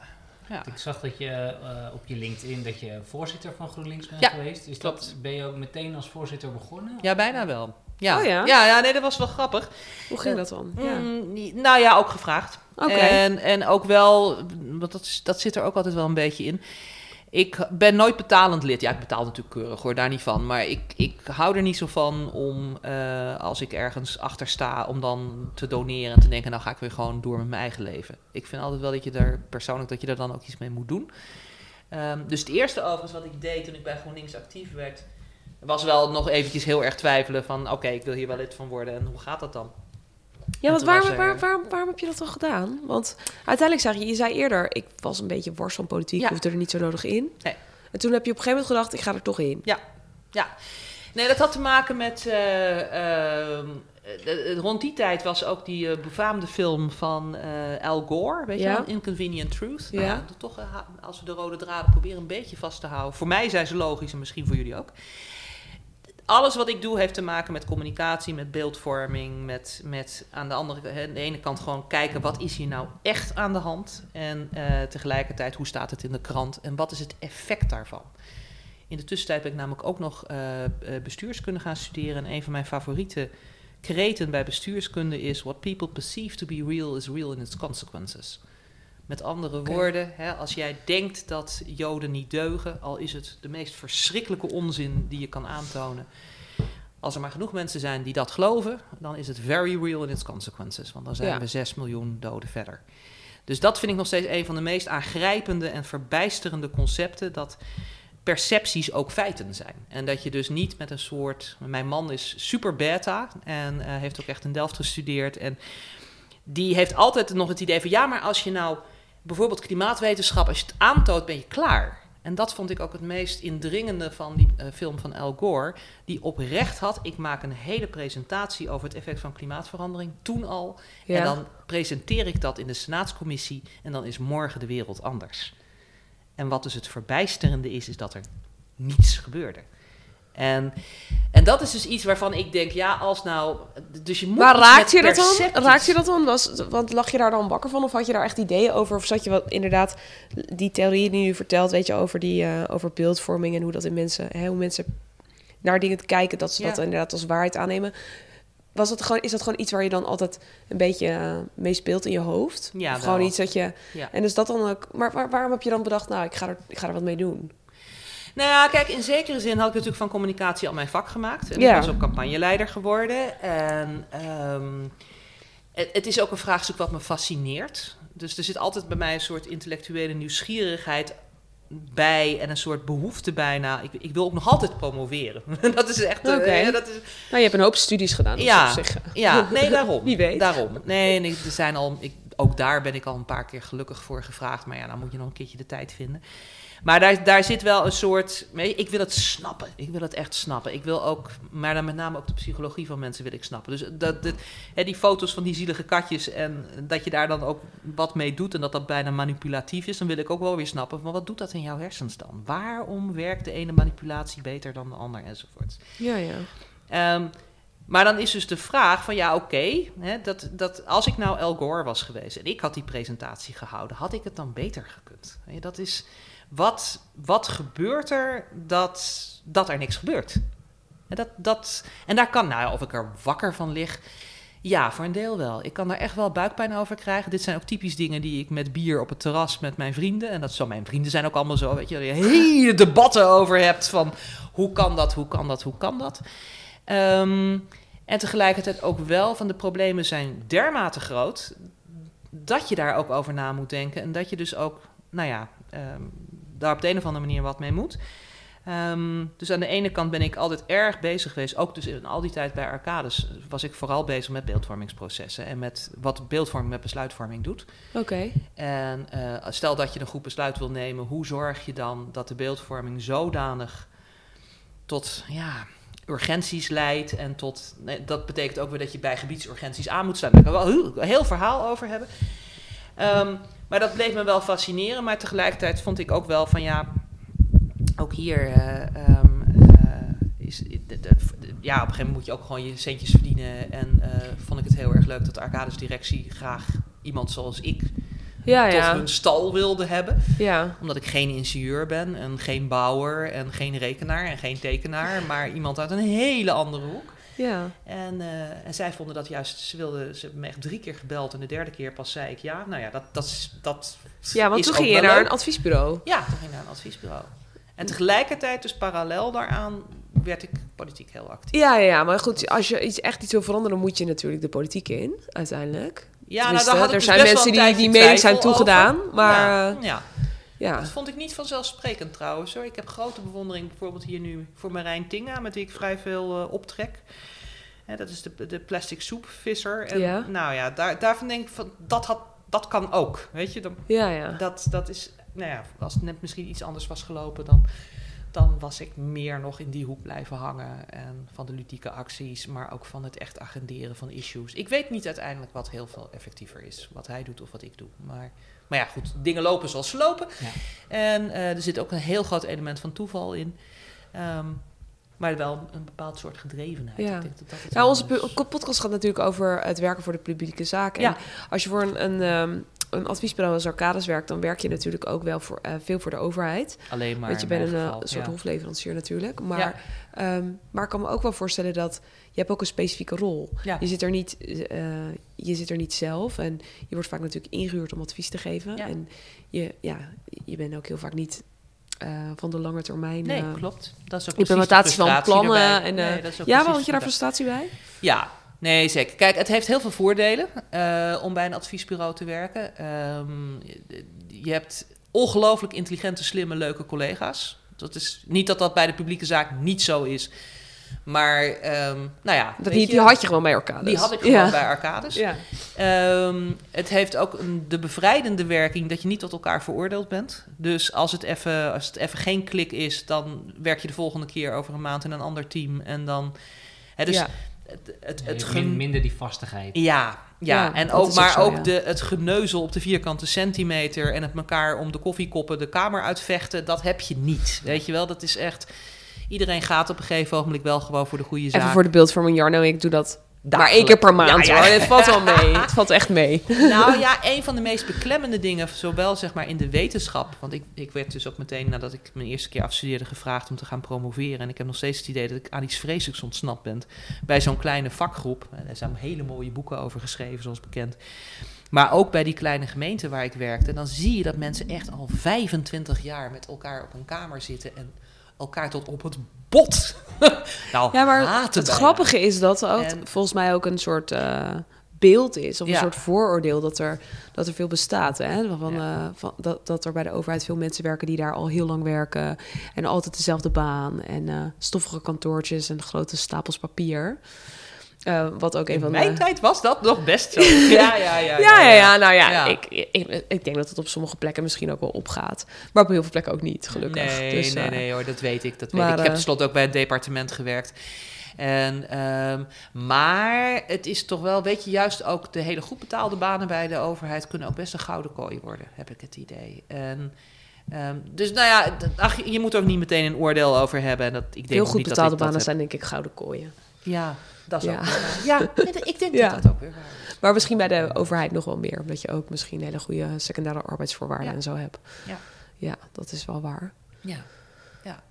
Ja. Ik zag dat je eh, op je LinkedIn dat je voorzitter van GroenLinks bent Ja, geweest. Is klopt. dat, ben je ook meteen als voorzitter begonnen? Ja, bijna wel. Ja. Oh ja? ja? Ja, nee, dat was wel grappig. Hoe ging dat dan? Ja. Mm, nou ja, ook gevraagd. Oké. En, en ook wel, want dat, dat zit er ook altijd wel een beetje in. Ik ben nooit betalend lid. Ja, ik betaal natuurlijk keurig hoor, daar niet van. Maar ik, ik hou er niet zo van om, eh, als ik ergens achter sta, om dan te doneren en te denken, nou ga ik weer gewoon door met mijn eigen leven. Ik vind altijd wel dat je daar persoonlijk, dat je er dan ook iets mee moet doen. Ehm, dus het eerste overigens wat ik deed toen ik bij GroenLinks actief werd, was wel nog eventjes heel erg twijfelen van, oké, ik wil hier wel lid van worden en hoe gaat dat dan? Ja, want waarom, waar, waarom, waarom heb je dat dan gedaan? Want uiteindelijk zei je, je zei eerder, ik was een beetje worst van politiek, Ja. hoefde er niet zo nodig in. Nee. En toen heb je op een gegeven moment gedacht, ik ga er toch in. Nee, dat had te maken met. eh, ehm, eh, eh, rond die tijd was ook die eh, befaamde film van eh, Al Gore, weet je Ja. wel, Inconvenient Truth. Ja. Nou toch, eh, als we de rode draden proberen een beetje vast te houden. Voor mij zijn ze logisch en misschien voor jullie ook. Alles wat ik doe heeft te maken met communicatie, met beeldvorming, met, met aan de andere hè, de ene kant gewoon kijken wat is hier nou echt aan de hand en eh, tegelijkertijd hoe staat het in de krant en wat is het effect daarvan. In de tussentijd ben ik namelijk ook nog eh, eh, bestuurskunde gaan studeren. En een van mijn favoriete kreten bij bestuurskunde is: What people perceive to be real is real in its consequences. Met andere woorden, hè, als jij denkt dat Joden niet deugen, al is het de meest verschrikkelijke onzin die je kan aantonen. Als er maar genoeg mensen zijn die dat geloven, dan is het very real in its consequences. Want dan zijn Ja. we 6 miljoen doden verder. Dus dat vind ik nog steeds een van de meest aangrijpende en verbijsterende concepten. Dat percepties ook feiten zijn. En dat je dus niet met een soort. Mijn man is super beta en eh, heeft ook echt in Delft gestudeerd. En die heeft altijd nog het idee van ja, maar als je nou bijvoorbeeld klimaatwetenschap, als je het aantoont, ben je klaar. En dat vond ik ook het meest indringende van die eh, film van Al Gore. Die oprecht had, ik maak een hele presentatie over het effect van klimaatverandering, toen al. Ja. En dan presenteer ik dat in de Senaatscommissie en dan is morgen de wereld anders. En wat dus het verbijsterende is, is dat er niets gebeurde. En, en dat is dus iets waarvan ik denk, ja, als nou... Dus je moet Maar raakt je dat dan? Raakt je dat dan? Was, want lag je daar dan wakker van? Of had je daar echt ideeën over? Of zat je wat inderdaad die theorieën die je nu vertelt, weet je, over, die, eh, over beeldvorming en hoe dat in mensen, hè, hoe mensen naar dingen kijken, dat ze Ja. dat inderdaad als waarheid aannemen. Was dat gewoon, is dat gewoon iets waar je dan altijd een beetje eh, mee speelt in je hoofd? Ja, of gewoon wel. iets dat je. Ja. En is dat dan ook. Maar waar- waarom heb je dan bedacht, nou, ik ga er, ik ga er wat mee doen? Nou ja, kijk, in zekere zin had ik natuurlijk van communicatie al mijn vak gemaakt. En Ja. ik was ook campagneleider geworden. En ehm, het, het is ook een vraagstuk wat me fascineert. Dus er zit altijd bij mij een soort intellectuele nieuwsgierigheid bij en een soort behoefte bijna. Ik, ik wil ook nog altijd promoveren. <laughs> dat is echt... eh, Oké. dat is, Nou, je hebt een hoop studies gedaan. dus Ja. op zich, eh, ja, nee, <laughs> daarom. Wie weet. Daarom. Nee, nee er zijn al, ik, ook daar ben ik al een paar keer gelukkig voor gevraagd. Maar ja, dan moet je nog een keertje de tijd vinden. Maar daar, daar zit wel een soort. Ik wil het snappen. Ik wil het echt snappen. Ik wil ook, maar dan met name ook de psychologie van mensen wil ik snappen. Dus dat, dat, hè, die foto's van die zielige katjes en dat je daar dan ook wat mee doet en dat dat bijna manipulatief is, dan wil ik ook wel weer snappen. Maar wat doet dat in jouw hersens dan? Waarom werkt de ene manipulatie beter dan de ander enzovoort? ja, ja. Ehm, maar dan is dus de vraag van ja, oké, dat, dat als ik nou Al Gore was geweest en ik had die presentatie gehouden, had ik het dan beter gekund? Dat is, wat, wat gebeurt er dat, dat er niks gebeurt? En, dat, dat, en daar kan, nou of ik er wakker van lig, ja, voor een deel wel. Ik kan daar echt wel buikpijn over krijgen. Dit zijn ook typisch dingen die ik met bier op het terras met mijn vrienden. En dat zo, mijn vrienden zijn ook allemaal zo, weet je, je hele debatten over hebt van hoe kan dat, hoe kan dat, hoe kan dat. Ehm, en tegelijkertijd ook wel van de problemen zijn dermate groot dat je daar ook over na moet denken. En dat je dus ook, nou ja, ehm, daar op de een of andere manier wat mee moet. Ehm, dus aan de ene kant ben ik altijd erg bezig geweest. Ook dus in al die tijd bij Arcades was ik vooral bezig met beeldvormingsprocessen. En met wat beeldvorming met besluitvorming doet. Oké. En eh, stel dat je een goed besluit wil nemen, hoe zorg je dan dat de beeldvorming zodanig tot ja, urgenties leidt en tot. Nee, dat betekent ook weer dat je bij gebiedsurgenties aan moet sluiten. Daar kan ik wel een heel, heel verhaal over hebben. Ehm, maar dat bleef me wel fascineren. Maar tegelijkertijd vond ik ook wel van ja, ook hier. eh, ehm, eh, is, de- de- de- ja, op een gegeven moment moet je ook gewoon je centjes verdienen. En eh, vond ik het heel erg leuk dat de Arcades directie graag iemand zoals ik Ja, tot ja. hun stal wilde hebben. Ja. Omdat ik geen ingenieur ben en geen bouwer en geen rekenaar en geen tekenaar, maar iemand uit een hele andere hoek. Ja. En, eh, en zij vonden dat juist, ze wilden, ze hebben me echt drie keer gebeld en de derde keer pas zei ik ja. Nou ja, dat, dat, is- dat ja, want is toen ging je naar leuk. een adviesbureau. Ja, toen ging ik naar een adviesbureau. En tegelijkertijd, dus parallel daaraan, werd ik politiek heel actief. Ja, ja, maar goed, als je iets, echt iets wil veranderen, dan moet je natuurlijk de politiek in, uiteindelijk. Ja, Tenminste, daar had er dus zijn best wel mensen die die mening zijn toegedaan, over. maar ja, ja, ja. dat vond ik niet vanzelfsprekend trouwens. Hoor. Ik heb grote bewondering bijvoorbeeld hier nu voor Marijn Tinga, met wie ik vrij veel eh, optrek. Hè, dat is de, de plastic soepvisser. En, Ja. Nou ja, daar, daarvan denk ik van, dat, had, dat kan ook. Weet je, dan, Ja, ja. dat, dat is, nou ja, als het net misschien iets anders was gelopen, dan, dan was ik meer nog in die hoek blijven hangen. En van de ludieke acties, maar ook van het echt agenderen van issues. Ik weet niet uiteindelijk wat heel veel effectiever is, wat hij doet of wat ik doe. Maar, maar ja, goed, dingen lopen zoals ze lopen. Ja. En eh, er zit ook een heel groot element van toeval in. Ehm, maar wel een bepaald soort gedrevenheid. Ja. Ik denk dat dat wel onze is. podcast gaat natuurlijk over het werken voor de publieke zaak. En Ja. als je voor een, een, ehm, een adviesbureau als Arcades werkt, dan werk je natuurlijk ook wel voor, eh, veel voor de overheid. Alleen maar Want je bent een eh, geval, soort ja. hofleverancier natuurlijk. Maar, Ja. ehm, maar ik kan me ook wel voorstellen dat je hebt ook een specifieke rol. Ja. Je, zit er niet, eh, je zit er niet zelf en je wordt vaak natuurlijk ingehuurd om advies te geven. En je, ja, je bent ook heel vaak niet van de lange termijn. Nee, klopt. Dat is ook implementatie van plannen. erbij. En, Nee, ook ja, precies want je daar frustratie bij? Ja, nee, zeker. Kijk, het heeft heel veel voordelen eh, om bij een adviesbureau te werken. Ehm, je- hebt ongelooflijk intelligente, slimme, leuke collega's. Dat is niet dat dat bij de publieke zaak niet zo is. Maar, ehm, nou ja. Dat, die, je, die had je gewoon bij Arcades. die had ik gewoon ja. bij Arcades. Ja. Ehm, het heeft ook een, de bevrijdende werking dat je niet tot elkaar veroordeeld bent. Dus als het, even, als het even geen klik is, dan werk je de volgende keer over een maand in een ander team. En dan. Hè, dus Ja. Het, het, het gen- minder die vastigheid. ja, ja, Ja, en ook, maar ook zo, ook ja. de, het geneuzel op de vierkante centimeter en het elkaar om de koffiekoppen de kamer uitvechten, dat heb je niet. Weet je wel, dat is echt. Iedereen gaat op een gegeven ogenblik wel gewoon voor de goede zaak. Even voor de beeldvorming, Jarno, ik doe dat maar Dagelijks. één keer per maand Ja, ja. hoor. Het valt wel <laughs> mee. Het valt echt mee. Nou ja, <laughs> een van de meest beklemmende dingen, zowel zeg maar in de wetenschap. Want ik, ik werd dus ook meteen nadat ik mijn eerste keer afstudeerde gevraagd om te gaan promoveren. En ik heb nog steeds het idee dat ik aan iets vreselijks ontsnapt ben. Bij zo'n kleine vakgroep. Er zijn hele mooie boeken over geschreven, zoals bekend. Maar ook bij die kleine gemeente waar ik werkte. Dan zie je dat mensen echt al 25 jaar met elkaar op een kamer zitten. En elkaar tot op het bot. <laughs> nou, Ja, maar het bijna. grappige is dat En- volgens mij ook een soort eh, beeld is. Of een soort vooroordeel dat er, dat er veel bestaat. Hè? Van, Ja. eh, van, dat, dat er bij de overheid veel mensen werken die daar al heel lang werken. En altijd dezelfde baan. En eh, stoffige kantoortjes en grote stapels papier. Eh, wat ook een van mijn de... tijd was dat nog best zo. <laughs> ja, ja, ja. Ja, ja, ja. Nou ja, Ja. Ik, ik, ik denk dat het op sommige plekken misschien ook wel opgaat. Maar op heel veel plekken ook niet, gelukkig. Nee, dus, nee, eh, nee hoor, dat weet ik. Dat maar, weet ik. ik heb eh, tenslotte ook bij het departement gewerkt. En, ehm, maar het is toch wel, weet je, juist ook de hele goed betaalde banen bij de overheid kunnen ook best een gouden kooi worden, heb ik het idee. En, ehm, dus nou ja, ach, je moet er ook niet meteen een oordeel over hebben. En dat, ik denk Heel goed niet betaalde dat banen zijn denk ik gouden kooien. Ja, dat is Ja. ook waar. Ja, <laughs> ik denk Ja. dat dat ook weer waar is. Maar misschien bij de overheid nog wel meer. Omdat je ook misschien hele goede secundaire arbeidsvoorwaarden Ja. en zo hebt. Ja. ja, dat is wel waar. Ja, ja.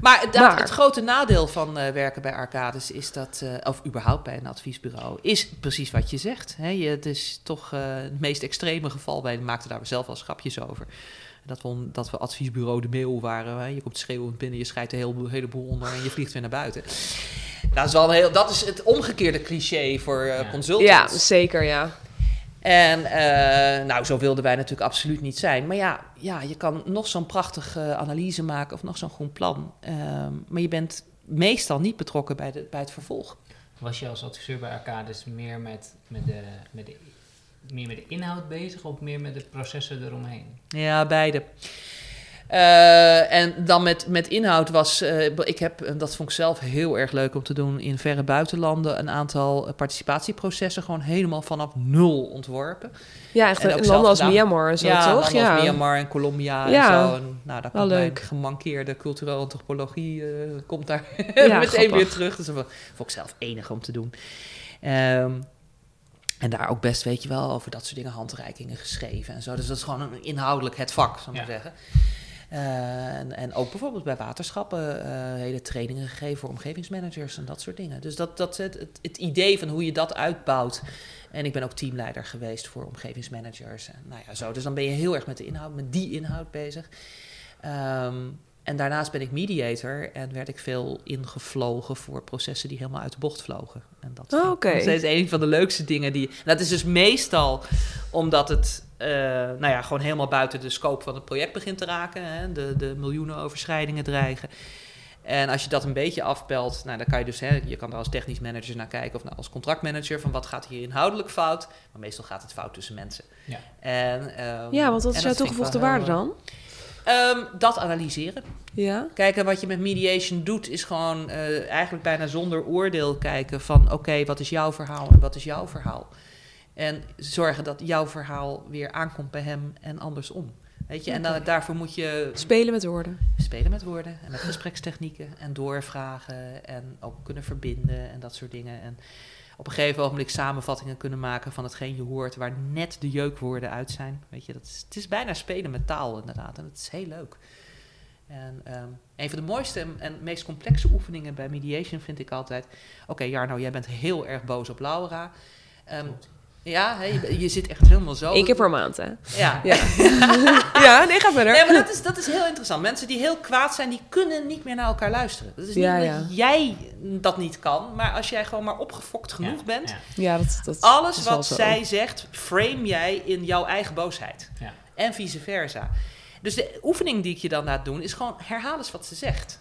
Maar, dat, Maar- het grote nadeel van eh, werken bij Arcades is dat, eh, of überhaupt bij een adviesbureau, is precies wat je zegt. Hè? Je, het is toch eh, het meest extreme geval. Wij maakten daar zelf wel grapjes over. Dat we, dat we adviesbureau de mail waren. Hè? Je komt schreeuwend binnen, je schrijft een heel, heleboel onder en je vliegt weer naar buiten. Dat is, wel een heel, dat is het omgekeerde cliché voor eh, Ja. consultants. Ja, zeker ja. En eh, nou, zo wilden wij natuurlijk absoluut niet zijn. Maar ja, ja je kan nog zo'n prachtige analyse maken of nog zo'n groen plan. Ehm, maar je bent meestal niet betrokken bij, de, bij het vervolg. Was je als adviseur bij Arcades meer met, met, de, met, de, meer met de inhoud bezig of meer met de processen eromheen? Ja, beide. Eh, en dan met, met inhoud was, eh, ik heb, en dat vond ik zelf heel erg leuk om te doen, in verre buitenlanden een aantal participatieprocessen gewoon helemaal vanaf nul ontworpen. Ja, echt En ook in zelf landen als gedaan. Myanmar en zo, ja, toch? Ja, als Myanmar en Colombia Ja. en zo. En, nou, daar Wel komt mijn leuk. gemankeerde culturele antropologie eh, komt daar Ja, <laughs> meteen grappig. weer terug. Dus dat vond ik zelf enig om te doen. Ehm, en daar ook best, weet je wel, over dat soort dingen handreikingen geschreven en zo. Dus dat is gewoon een, inhoudelijk het vak, zal ik maar zeggen. Eh, en, en ook bijvoorbeeld bij waterschappen eh, hele trainingen gegeven voor omgevingsmanagers en dat soort dingen. Dus dat, dat het, het, het idee van hoe je dat uitbouwt. En ik ben ook teamleider geweest voor omgevingsmanagers. En nou ja, zo. Dus dan ben je heel erg met de inhoud, met die inhoud bezig. Ehm, en daarnaast ben ik mediator en werd ik veel ingevlogen voor processen die helemaal uit de bocht vlogen. En dat Oh, oké. dat is een van de leukste dingen die. Dat is dus meestal omdat het eh, nou ja, gewoon helemaal buiten de scope van het project begint te raken. Hè, de, de miljoenen overschrijdingen dreigen. En als je dat een beetje afpelt, nou, dan kan je dus, hè, je kan er als technisch manager naar kijken of nou, als contractmanager van wat gaat hier inhoudelijk fout. Maar meestal gaat het fout tussen mensen. Ja. En, ehm, Ja, want wat is jouw toegevoegde waarde heel, Ehm, dat analyseren. Ja. Kijken wat je met mediation doet, is gewoon eh, eigenlijk bijna zonder oordeel kijken van oké, wat is jouw verhaal en wat is jouw verhaal. En zorgen dat jouw verhaal weer aankomt bij hem en andersom. Weet je, en dan, daarvoor moet je Spelen met woorden. spelen met woorden en met gesprekstechnieken en doorvragen en ook kunnen verbinden en dat soort dingen. En op een gegeven ogenblik samenvattingen kunnen maken van hetgeen je hoort, waar net de jeukwoorden uit zijn. Weet je, dat het is bijna spelen met taal inderdaad en dat is heel leuk. En ehm, een van de mooiste en, meest complexe oefeningen bij mediation vind ik altijd... Oké, Jarno, jij bent heel erg boos op Laura. Ehm. Ja, hè, je, je zit echt helemaal zo. Eén keer per maand, hè? Ja, <laughs> Ja. <laughs> ja, nee, ga verder. Nee, maar dat is, dat is heel interessant. Mensen die heel kwaad zijn, die kunnen niet meer naar elkaar luisteren. Dat is niet Ja, dat ja. jij dat niet kan, maar als jij gewoon maar opgefokt genoeg Ja, bent, ja. Ja, dat, dat alles is wat zo. zij zegt, frame jij in jouw eigen boosheid. Ja. En vice versa. Dus de oefening die ik je dan laat doen, is gewoon herhaal eens wat ze zegt.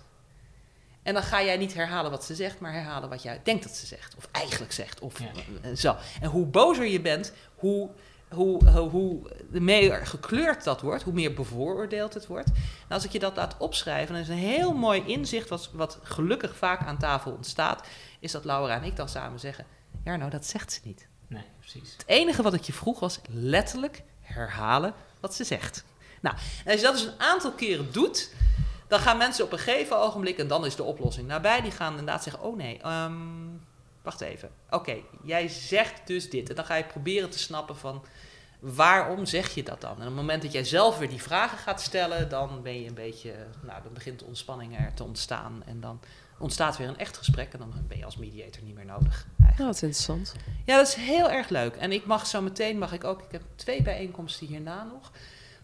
En dan ga jij niet herhalen wat ze zegt, maar herhalen wat jij denkt dat ze zegt. Of eigenlijk zegt. Of Ja. eh, zo. En hoe bozer je bent, hoe, hoe, hoe, hoe meer gekleurd dat wordt, hoe meer bevooroordeeld het wordt. En als ik je dat laat opschrijven, dan is een heel mooi inzicht, wat, wat gelukkig vaak aan tafel ontstaat, is dat Laura en ik dan samen zeggen: Ja, nou, dat zegt ze niet. Nee, precies. Het enige wat ik je vroeg was letterlijk herhalen wat ze zegt. Nou, en als je dat dus een aantal keren doet, dan gaan mensen op een gegeven ogenblik, en dan is de oplossing nabij, die gaan inderdaad zeggen: Oh nee, ehm, wacht even. Oké, jij zegt dus dit. En dan ga je proberen te snappen van waarom zeg je dat dan? En op het moment dat jij zelf weer die vragen gaat stellen, dan ben je een beetje, nou, dan begint de ontspanning er te ontstaan. En dan ontstaat weer een echt gesprek en dan ben je als mediator niet meer nodig. Eigenlijk. Ja, dat is interessant. Ja, dat is heel erg leuk. En ik mag zo meteen, mag ik ook, ik heb twee bijeenkomsten hierna nog.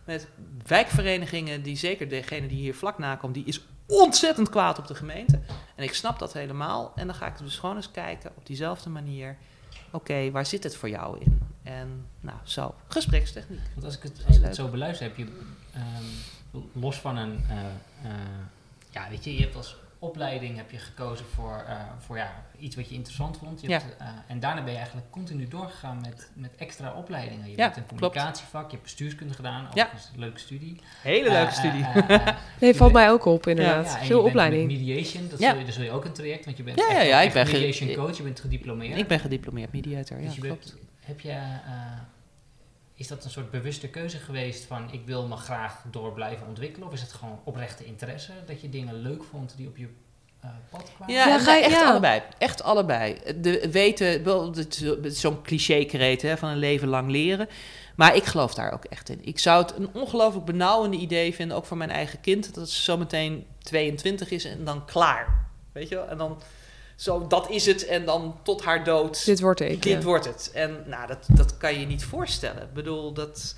Met wijkverenigingen, die zeker degene die hier vlak na komt, die is ontzettend kwaad op de gemeente. En ik snap dat helemaal. En dan ga ik dus gewoon eens kijken op diezelfde manier. Oké, waar zit het voor jou in? En nou, zo, gesprekstechniek. Want als ik het, als ik het zo beluister, heb je ehm, los van een. eh, eh, ja, weet je, je hebt als opleiding heb je gekozen voor, eh, voor ja, iets wat je interessant vond. Je Ja. hebt, eh, en daarna ben je eigenlijk continu doorgegaan met, met extra opleidingen. Je Ja, hebt een klopt. communicatievak, je hebt bestuurskunde gedaan. Ja. Een leuke studie. Hele leuke eh, studie. <laughs> Nee, valt mij ook op, inderdaad. ja, Veel opleiding. mediation, dat Ja. zul je, dus zul je ook een traject, want je bent Ja, echt, ja, ja, ik echt ben mediation coach, je bent gediplomeerd. ik ben gediplomeerd mediator, ja, dus je klopt. bent, heb je, eh, is dat een soort bewuste keuze geweest van ik wil me graag door blijven ontwikkelen? Of is het gewoon oprechte interesse dat je dingen leuk vond die op je eh, pad kwamen? Ja, ga je- echt ja. allebei. Echt allebei. De weten, wel, het is- het is zo'n cliché-kreet hè, van een leven lang leren. Maar ik geloof daar ook echt in. Ik zou het een ongelooflijk benauwende idee vinden, ook voor mijn eigen kind, dat ze zometeen 22 is en dan klaar. Weet je wel? En dan, zo, dat is het en dan tot haar dood. Dit wordt ik. dit ja. wordt het. En nou, dat, dat kan je je niet voorstellen. Ik bedoel, dat...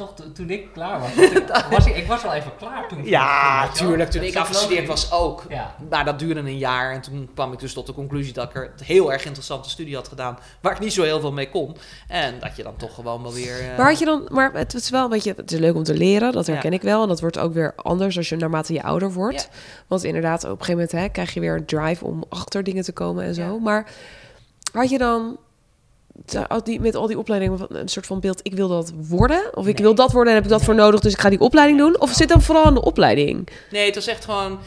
Toch, to- toen ik klaar was, <laughs> was ik, was ik, ik was wel even klaar toen. Ja, wel. tuurlijk. Toen Dat ik afgestudeerd was ook. Ja, Maar dat duurde een jaar en toen kwam ik dus tot de conclusie dat ik er een heel erg interessante studie had gedaan, waar ik niet zo heel veel mee kon. En dat je dan toch gewoon wel weer... eh, Maar had je dan, maar het is wel een beetje, het is leuk om te leren, dat herken Ja. ik wel. En dat wordt ook weer anders als je naarmate je ouder wordt. Want inderdaad, op een gegeven moment hè, krijg je weer een drive om achter dingen te komen en zo. Ja. Maar had je dan met al die opleidingen een soort van beeld, ik wil dat worden? Of ik Nee. wil dat worden en heb ik dat voor nodig, dus ik ga die opleiding doen? Of zit dan vooral aan de opleiding? Nee, het was echt gewoon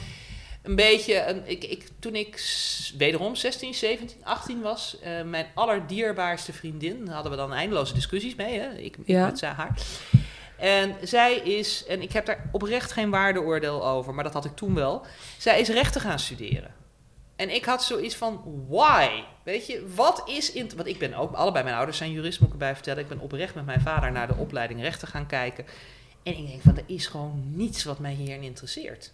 een beetje... Een, ik, ik, toen ik wederom 16, 17, 18 was, eh, mijn allerdierbaarste vriendin, daar hadden we dan eindeloze discussies mee, hè? Ik, Ja. met haar. En zij is, en ik heb daar oprecht geen waardeoordeel over, maar dat had ik toen wel. Zij is rechten gaan studeren. En ik had zoiets van, why? Weet je, wat is... In, want ik ben ook, allebei mijn ouders zijn jurist, moet ik erbij vertellen. Ik ben oprecht met mijn vader naar de opleiding rechten gaan kijken. En ik denk van, er is gewoon niets wat mij hierin interesseert.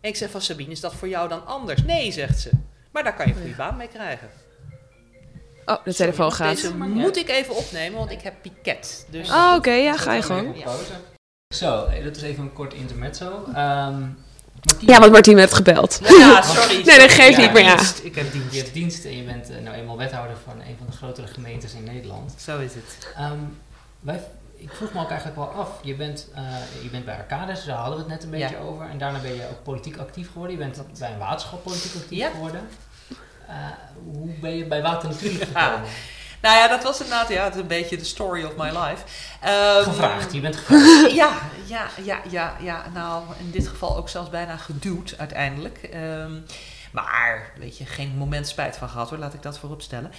En ik zeg van, Sabine, is dat voor jou dan anders? Nee, zegt ze. Maar daar kan je een goede baan mee krijgen. Oh, de telefoon gaat. Deze moet ik even opnemen, want ik heb piket. Dus Oh, oké, ja, ga je. Ja. Zo, eh, dat is even een kort intermezzo. Ja, want Martien heeft gebeld. ja, sorry. <laughs> Nee, dat geeft Ja, niet meer, ja. dienst. Ik heb dienst, je hebt dienst en je bent eh, nou eenmaal wethouder van een van de grotere gemeentes in Nederland. Zo is het. Ehm, wij, ik vroeg me ook eigenlijk wel af, je bent, eh, je bent bij Arcades, daar hadden we het net een beetje Ja. over. En daarna ben je ook politiek actief geworden. Je bent bij een waterschap politiek actief Ja. geworden. Eh, hoe ben je bij Water Natuurlijk gekomen? Nou ja, dat was inderdaad ja, het is een beetje de story of my life. Ehm, Gevraagd, je bent gevraagd. <laughs> Ja, ja, ja, ja, ja. Nou, in dit geval ook zelfs bijna geduwd uiteindelijk. Ehm, maar, weet je, geen moment spijt van gehad hoor, laat ik dat voorop stellen.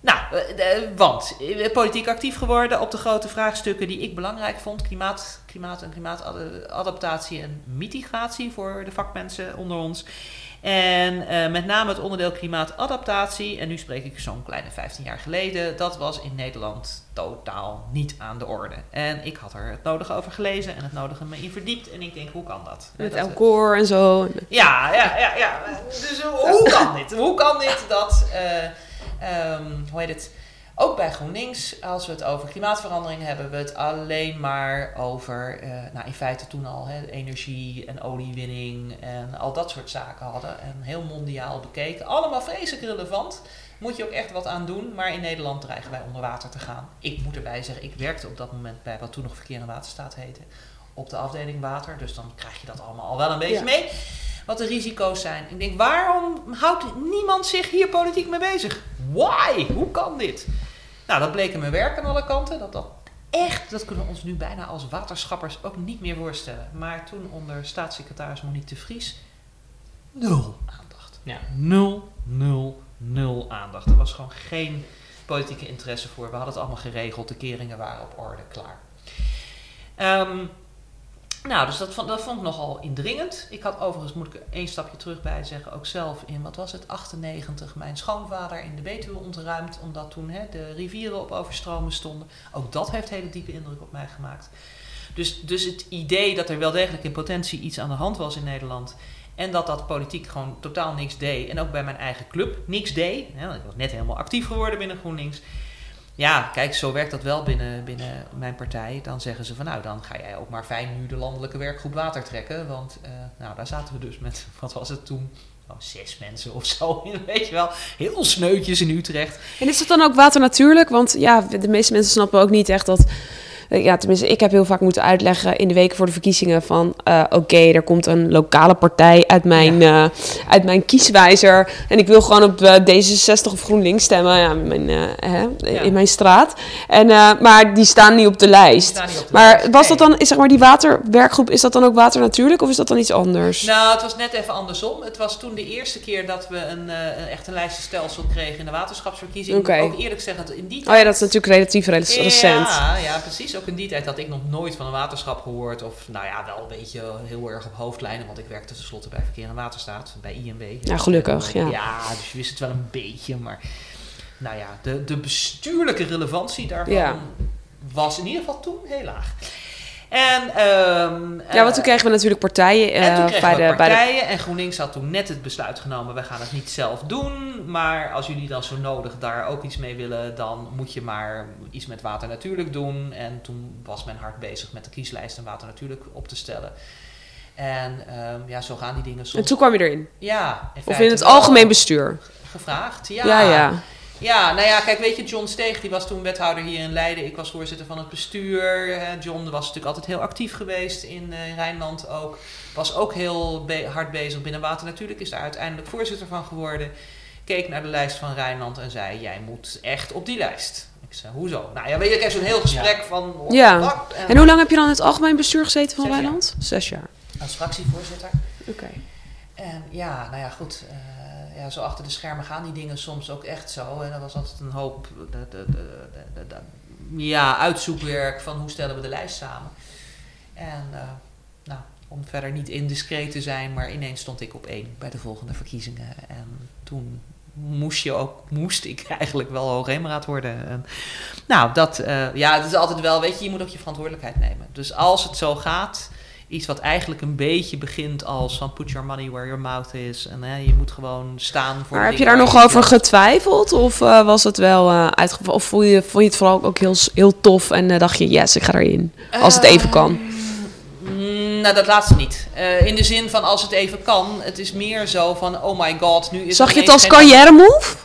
Nou, eh, eh, want eh, politiek actief geworden op de grote vraagstukken die ik belangrijk vond. Klimaat, klimaat en klimaatadaptatie en mitigatie voor de vakmensen onder ons. En eh, met name het onderdeel klimaatadaptatie, en nu spreek ik zo'n kleine 15 jaar geleden, dat was in Nederland totaal niet aan de orde. En ik had er het nodige over gelezen en het nodige me in verdiept. En ik denk, hoe kan dat? Met Dat- Elcor en zo. ja, ja, ja, ja. Dus hoe hoe kan dit? Hoe kan dit dat, eh, ehm, hoe heet het? Ook bij GroenLinks, als we het over klimaatverandering hebben, hebben we het alleen maar over, eh, nou in feite toen al, hè, energie en oliewinning en al dat soort zaken hadden. En heel mondiaal bekeken. Allemaal vreselijk relevant. Moet je ook echt wat aan doen, maar in Nederland dreigen wij onder water te gaan. Ik moet erbij zeggen, ik werkte op dat moment bij wat toen nog Verkeer en Waterstaat heette, op de afdeling water. Dus dan krijg je dat allemaal al wel een beetje Ja. mee wat de risico's zijn. Ik denk, waarom houdt niemand zich hier politiek mee bezig? Why? Hoe kan dit? Nou, dat bleek in mijn werk aan alle kanten. Dat dat echt, dat kunnen we ons nu bijna als waterschappers ook niet meer voorstellen. Maar toen onder staatssecretaris Monique de Vries, nul aandacht. Ja. Nul, nul, nul aandacht. Er was gewoon geen politieke interesse voor. We hadden het allemaal geregeld. De keringen waren op orde, klaar. Ehm, nou, dus dat vond, dat vond ik nogal indringend. Ik had overigens, moet ik één stapje terug bij zeggen, ook zelf in, wat was het, 98, mijn schoonvader in de Betuwe ontruimd, omdat toen hè, de rivieren op overstromen stonden. Ook dat heeft hele diepe indruk op mij gemaakt. Dus, dus het idee dat er wel degelijk in potentie iets aan de hand was in Nederland. En dat dat politiek gewoon totaal niks deed. En ook bij mijn eigen club niks deed. Want ik was net helemaal actief geworden binnen GroenLinks. Ja, kijk, zo werkt dat wel binnen, binnen mijn partij. Dan zeggen ze van nou, dan ga jij ook maar fijn nu de landelijke werkgroep water trekken. Want eh, nou, daar zaten we dus met, <laughs> wat was het toen? Oh, zes mensen of zo, <laughs> weet je wel. Heel sneutjes in Utrecht. En is dat dan ook water natuurlijk? Want ja, de meeste mensen snappen ook niet echt dat... eh, Ja, tenminste, ik heb heel vaak moeten uitleggen in de weken voor de verkiezingen van... eh, oké, er komt een lokale partij uit mijn, eh, uit mijn kieswijzer... en ik wil gewoon op eh, D66 of GroenLinks stemmen ja, in, mijn, hè, Ja. in mijn straat. En, maar die staan niet op de lijst. op de Maar lijst. was dat dan, is, zeg maar, die waterwerkgroep, is dat dan ook water natuurlijk of is dat dan iets anders? Nou, het was net even andersom. Het was toen de eerste keer dat we een, echt een lijstenstelsel kregen in de waterschapsverkiezing. Oké. Ik moet ook eerlijk zeggen, dat in die Oh ja, dat is natuurlijk relatief rel- recent. Ja, ja, precies. Ook in die tijd had ik nog nooit van een waterschap gehoord. Of nou ja, wel een beetje heel erg op hoofdlijnen. Want ik werkte tenslotte bij Verkeer en Waterstaat, bij INW. Ja, gelukkig, ja. Ja, dus je wist het wel een beetje. Maar nou ja, de, de bestuurlijke relevantie daarvan Ja. was in ieder geval toen heel laag. En, ehm, Ja, want toen kregen we natuurlijk partijen en toen eh, kregen bij, we de, bij de partijen en GroenLinks had toen net het besluit genomen, we gaan het niet zelf doen, maar als jullie dan zo nodig daar ook iets mee willen, dan moet je maar iets met Water Natuurlijk doen. En toen was men hard bezig met de kieslijst en Water Natuurlijk op te stellen. En ehm, ja, zo gaan die dingen En soms. toen kwam je erin. ja, Of in het algemeen bestuur. gevraagd. Ja. Ja, ja. Ja, nou ja, kijk, weet je, John Steeg, die was toen wethouder hier in Leiden. Ik was voorzitter van het bestuur. John was natuurlijk altijd heel actief geweest in eh, Rijnland ook. Was ook heel be- hard bezig binnen water. Natuurlijk is daar uiteindelijk voorzitter van geworden. Keek naar de lijst van Rijnland en zei, jij moet echt op die lijst. Ik zei, hoezo? Nou ja, weet je, ik heb zo'n heel gesprek van... Ja. the fuck? En En hoe lang heb je dan in het algemeen bestuur gezeten van Zes jaar. Rijnland? Zes jaar. Als fractievoorzitter. Oké. En ja, nou ja, goed. eh, ja, zo achter de schermen gaan die dingen soms ook echt zo. En er was altijd een hoop de, ja, uitzoekwerk van hoe stellen we de lijst samen. En eh, nou, om verder niet indiscreet te zijn, maar ineens stond ik op één bij de volgende verkiezingen. En toen moest, je ook, moest ik <laughs> eigenlijk wel hoogheemraad worden. En, nou, dat, eh, ja, het is altijd wel, weet je, je moet ook je verantwoordelijkheid nemen. Dus als het zo gaat, iets wat eigenlijk een beetje begint als van put your money where your mouth is. En hè, je moet gewoon staan voor. Maar heb je daar nog over getwijfeld? Of eh, was het wel eh uitgevallen? Of vond je, vond je het vooral ook heel, heel tof en eh, dacht je, yes, ik ga erin? Als het even kan. Mm, Nou, dat laatste niet. In de zin van als het even kan. Het is meer zo van, oh my god, nu is Zag je het als carrière move?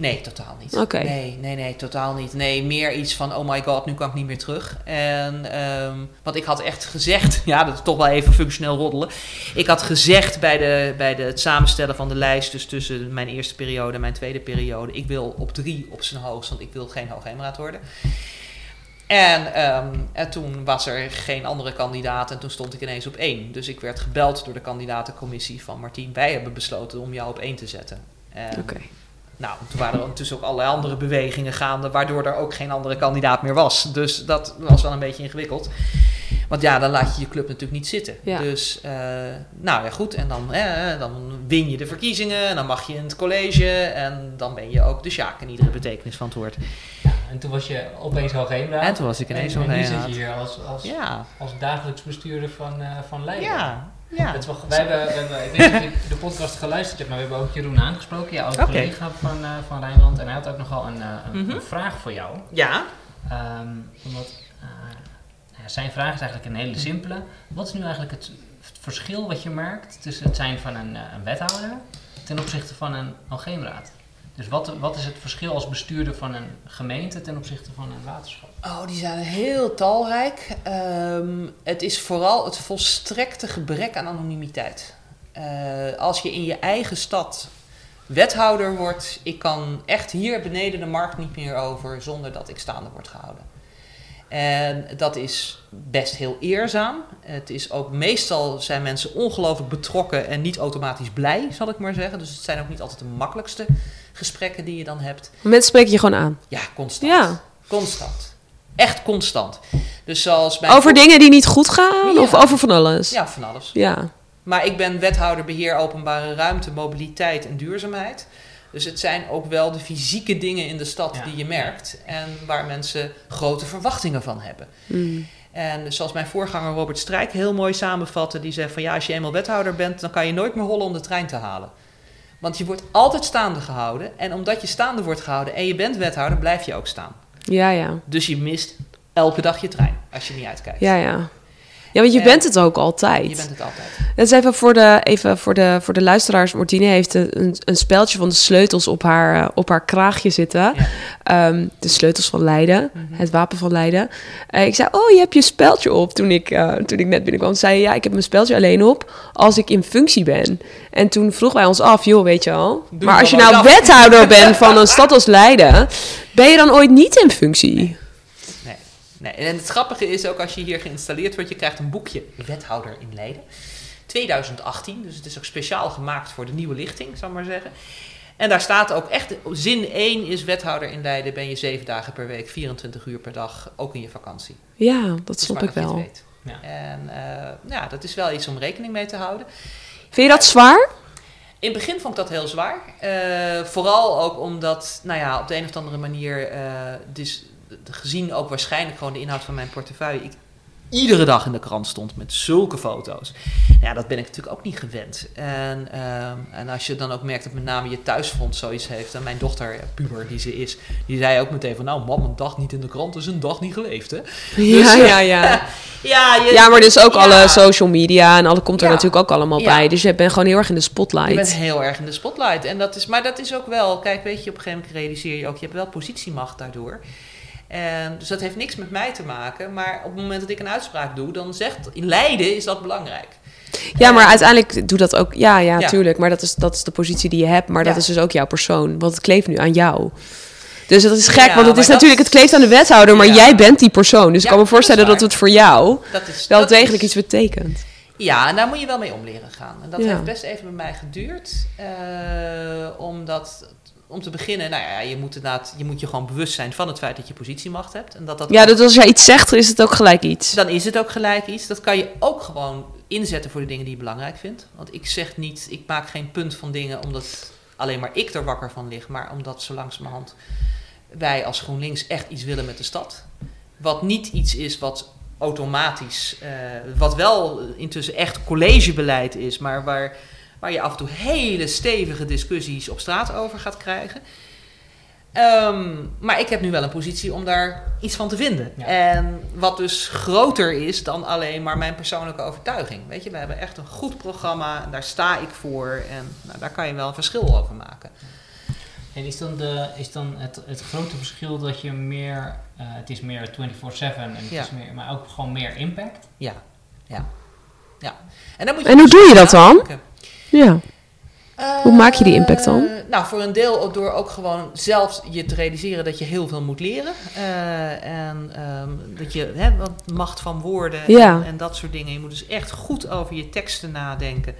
Nee, totaal niet. Oké. Nee, nee, nee, totaal niet. Nee, meer iets van, oh my god, nu kan ik niet meer terug. En, ehm, want ik had echt gezegd, <laughs> ja, dat is toch wel even functioneel roddelen. Ik had gezegd bij, de, bij de, het samenstellen van de lijst, dus tussen mijn eerste periode en mijn tweede periode, ik wil op drie op zijn hoogst, want ik wil geen hoogheemraad worden. En, ehm, en toen was er geen andere kandidaat en toen stond ik ineens op één. Dus ik werd gebeld door de kandidatencommissie van Martien, wij hebben besloten om jou op één te zetten. En, Oké. Nou, toen waren er ondertussen ook allerlei andere bewegingen gaande, waardoor er ook geen andere kandidaat meer was. Dus dat was wel een beetje ingewikkeld. Want ja, dan laat je je club natuurlijk niet zitten. Ja. Dus, eh, nou ja, goed. En dan, eh, dan win je de verkiezingen en dan mag je in het college. En dan ben je ook de sjaak in iedere betekenis van het woord. Ja, en toen was je opeens hoogheemraad. En toen was ik ineens en, en nu zit je hier als, als, Ja, als dagelijks bestuurder van, eh van Leiden. ja, ja. Het is wel, wij hebben, hebben, ik weet niet of je de podcast geluisterd hebt, maar we hebben ook Jeroen aangesproken, jouw Oké. collega van, eh, van Rijnland. En hij had ook nogal een, eh, een, Mhm. een vraag voor jou. Ja, Ehm, omdat, eh, zijn vraag is eigenlijk een hele simpele. Wat is nu eigenlijk het, het verschil wat je merkt tussen het zijn van een, een wethouder ten opzichte van een algemeenraad? Dus wat, wat is het verschil als bestuurder van een gemeente ten opzichte van een waterschap? Oh, die zijn heel talrijk. Ehm, het is vooral het volstrekte gebrek aan anonimiteit. Eh, als je in je eigen stad wethouder wordt, ik kan echt hier beneden de markt niet meer over zonder dat ik staande word gehouden. En dat is best heel eerzaam. Het is ook meestal zijn mensen ongelooflijk betrokken en niet automatisch blij, zal ik maar zeggen. Dus het zijn ook niet altijd de makkelijkste gesprekken die je dan hebt. Mensen spreken je gewoon aan. Ja, constant. Ja. Constant. Echt constant. Dus zoals bij Over dingen die niet goed gaan? Ja. Of over van alles? Ja, van alles. Ja. Maar ik ben wethouder beheer openbare ruimte, mobiliteit en duurzaamheid. Dus het zijn ook wel de fysieke dingen in de stad Ja. die je merkt en waar mensen grote verwachtingen van hebben. Mm. En zoals mijn voorganger Robert Strijk heel mooi samenvatte, die zegt van ja, als je eenmaal wethouder bent, dan kan je nooit meer hollen om de trein te halen. Want je wordt altijd staande gehouden en omdat je staande wordt gehouden en je bent wethouder, blijf je ook staan. Ja, ja. Dus je mist elke dag je trein als je niet uitkijkt. Ja, ja. Ja, want je En- bent het ook altijd. Je bent het altijd. Dat is even voor de, even voor de, voor de luisteraars. Martine heeft een, een speltje van de sleutels op haar, eh, op haar kraagje zitten. Ja. Ehm, de sleutels van Leiden, Mhm. het wapen van Leiden. Eh, ik zei, oh, je hebt je speltje op toen ik, eh, toen ik net binnenkwam. Zei je, ja, ik heb mijn speltje alleen op als ik in functie ben. En toen vroegen wij ons af, joh, weet je al. Maar als je nou af. wethouder bent <laughs> van een stad als Leiden, ben je dan ooit niet in functie? Nee. En het grappige is ook als je hier geïnstalleerd wordt, je krijgt een boekje wethouder in Leiden. 2018, dus het is ook speciaal gemaakt voor de nieuwe lichting, zal ik maar zeggen. En daar staat ook echt, zin 1 is wethouder in Leiden, ben je zeven dagen per week, 24 uur per dag, ook in je vakantie. Ja, dat snap ik wel. Ja. En eh, ja, dat is wel iets om rekening mee te houden. Vind je dat zwaar? In het begin vond ik dat heel zwaar. Eh, vooral ook omdat, nou ja, op de een of andere manier, eh, dus gezien ook waarschijnlijk gewoon de inhoud van mijn portefeuille, ik iedere dag in de krant stond met zulke foto's. Ja, dat ben ik natuurlijk ook niet gewend. En, ehm, en als je dan ook merkt dat met name je thuisfront zoiets heeft, en mijn dochter, puber die ze is, die zei ook meteen van, nou mam, een dag niet in de krant is een dag niet geleefd, hè? Ja, eh, ja, ja. <laughs> Ja, je, Ja, maar dus ook ja. alle social media en alle komt er Ja. natuurlijk ook allemaal bij. Dus je bent gewoon heel erg in de Je spotlight. bent heel erg in de spotlight. En dat is, maar dat is ook wel, kijk, weet je, op een gegeven moment realiseer je ook, je hebt wel positiemacht daardoor. En, dus dat heeft niks met mij te maken. Maar op het moment dat ik een uitspraak doe, dan zegt, in Leiden is dat belangrijk. Ja, maar uiteindelijk doe dat ook. Ja, ja, Ja. tuurlijk. Maar dat is, dat is de positie die je hebt. Maar dat Ja. is dus ook jouw persoon. Want het kleeft nu aan jou. Dus dat is gek, Ja, want het is dat- natuurlijk, het kleeft aan de wethouder, maar jij bent die persoon. Dus ik kan me dat voorstellen dat, waar. het voor jou Dat is wel dat degelijk is- iets betekent. Ja, en daar moet je wel mee om leren gaan. En dat heeft best even bij mij geduurd. eh, omdat, om te beginnen, nou ja, je moet, inderdaad, je moet je gewoon bewust zijn van het feit dat je positiemacht hebt. En dat dat Ja, dat als jij iets zegt, is het ook gelijk iets. Dan is het ook gelijk iets. Dat kan je ook gewoon inzetten voor de dingen die je belangrijk vindt. Want ik zeg niet, ik maak geen punt van dingen omdat alleen maar ik er wakker van lig, maar omdat zo langzamerhand wij als GroenLinks echt iets willen met de stad. Wat niet iets is wat automatisch, eh, wat wel intussen echt collegebeleid is, maar waar, waar je af en toe hele stevige discussies op straat over gaat krijgen. Ehm, maar ik heb nu wel een positie om daar iets van te vinden. Ja. En wat dus groter is dan alleen maar mijn persoonlijke overtuiging. Weet je, we hebben echt een goed programma en daar sta ik voor. En nou, daar kan je wel een verschil over maken. En is dan, de, is dan het, het grote verschil dat je meer, eh, het is meer 24-7 en het Ja. is meer, maar ook gewoon meer impact? Ja, ja, ja. En, dan moet En hoe dus doe je dat dan? Ja. Hoe maak je die impact dan? Eh, nou, voor een deel door ook gewoon zelf je te realiseren dat je heel veel moet leren. Eh, en ehm, dat je, hè, wat macht van woorden Ja. en, en dat soort dingen. Je moet dus echt goed over je teksten nadenken.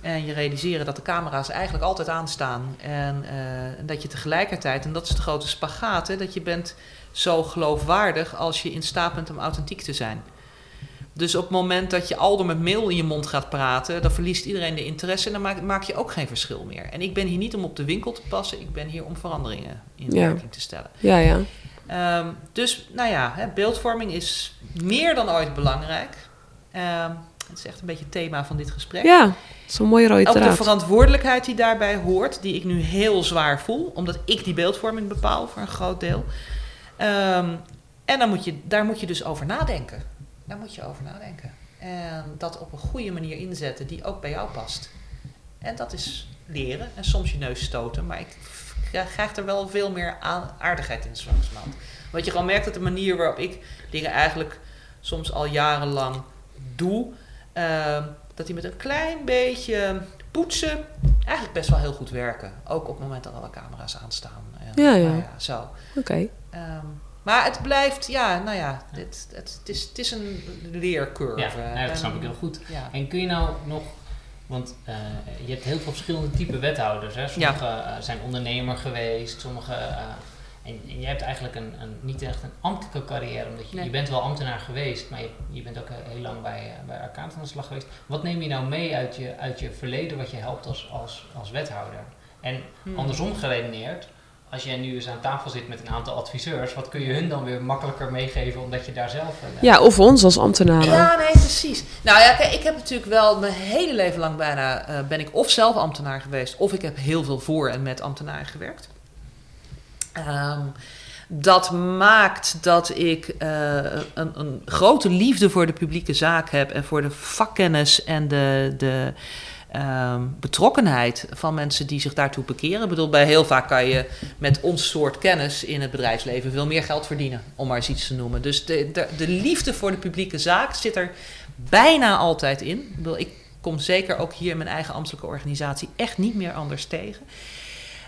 En je realiseren dat de camera's eigenlijk altijd aanstaan. En eh, dat je tegelijkertijd, en dat is de grote spagaat, hè, dat je bent zo geloofwaardig als je in staat bent om authentiek te zijn. Dus op het moment dat je al door met mail in je mond gaat praten, dan verliest iedereen de interesse en dan maak, maak je ook geen verschil meer. En ik ben hier niet om op de winkel te passen, ik ben hier om veranderingen in Ja. werking te stellen. Ja, ja. Ehm, dus nou ja, hè, beeldvorming is meer dan ooit belangrijk. Ehm, het is echt een beetje het thema van dit gesprek. Ja, zo'n mooie rode Ook de draad. verantwoordelijkheid die daarbij hoort, die ik nu heel zwaar voel, omdat ik die beeldvorming bepaal voor een groot deel. Ehm, en dan moet je, daar moet je dus over nadenken. Daar moet je over nadenken. En dat op een goede manier inzetten die ook bij jou past. En dat is leren en soms je neus stoten, maar ik krijg- er wel veel meer aardigheid in zo langzamerhand. Want je gewoon merkt dat de manier waarop ik dingen eigenlijk soms al jarenlang doe, ehm, dat die met een klein beetje poetsen eigenlijk best wel heel goed werken. Ook op het moment dat alle camera's aanstaan. En, Ja, ja. nou zo. Oké. Ehm, maar het blijft, ja, nou ja, het, het, is, het is een leercurve. Ja, nou, dat snap ik heel goed. Ja. En kun je nou nog, want eh, je hebt heel veel verschillende type wethouders. Hè? Sommige eh, zijn ondernemer geweest, sommige. eh, en, en je hebt eigenlijk een, een, niet echt een ambtelijke carrière, omdat je, Nee. je bent wel ambtenaar geweest, maar je, je bent ook heel lang bij, eh, bij aan de slag geweest. Wat neem je nou mee uit je, uit je verleden wat je helpt als, als, als wethouder? En Hmm. andersom geredeneerd, als jij nu eens aan tafel zit met een aantal adviseurs, wat kun je hun dan weer makkelijker meegeven omdat je daar zelf... eh, Ja, of ons als ambtenaren. Ja, nee, precies. Nou ja, kijk, ik heb natuurlijk wel mijn hele leven lang bijna eh, ben ik of zelf ambtenaar geweest, of ik heb heel veel voor en met ambtenaren gewerkt. Ehm, dat maakt dat ik eh, een, een grote liefde voor de publieke zaak heb en voor de vakkennis en de, de ehm, betrokkenheid van mensen die zich daartoe bekeren. Ik bedoel, bij heel vaak kan je met ons soort kennis in het bedrijfsleven veel meer geld verdienen, om maar eens iets te noemen. Dus de, de, de liefde voor de publieke zaak zit er bijna altijd in. Ik, kom zeker ook hier in mijn eigen ambtelijke organisatie echt niet meer anders tegen.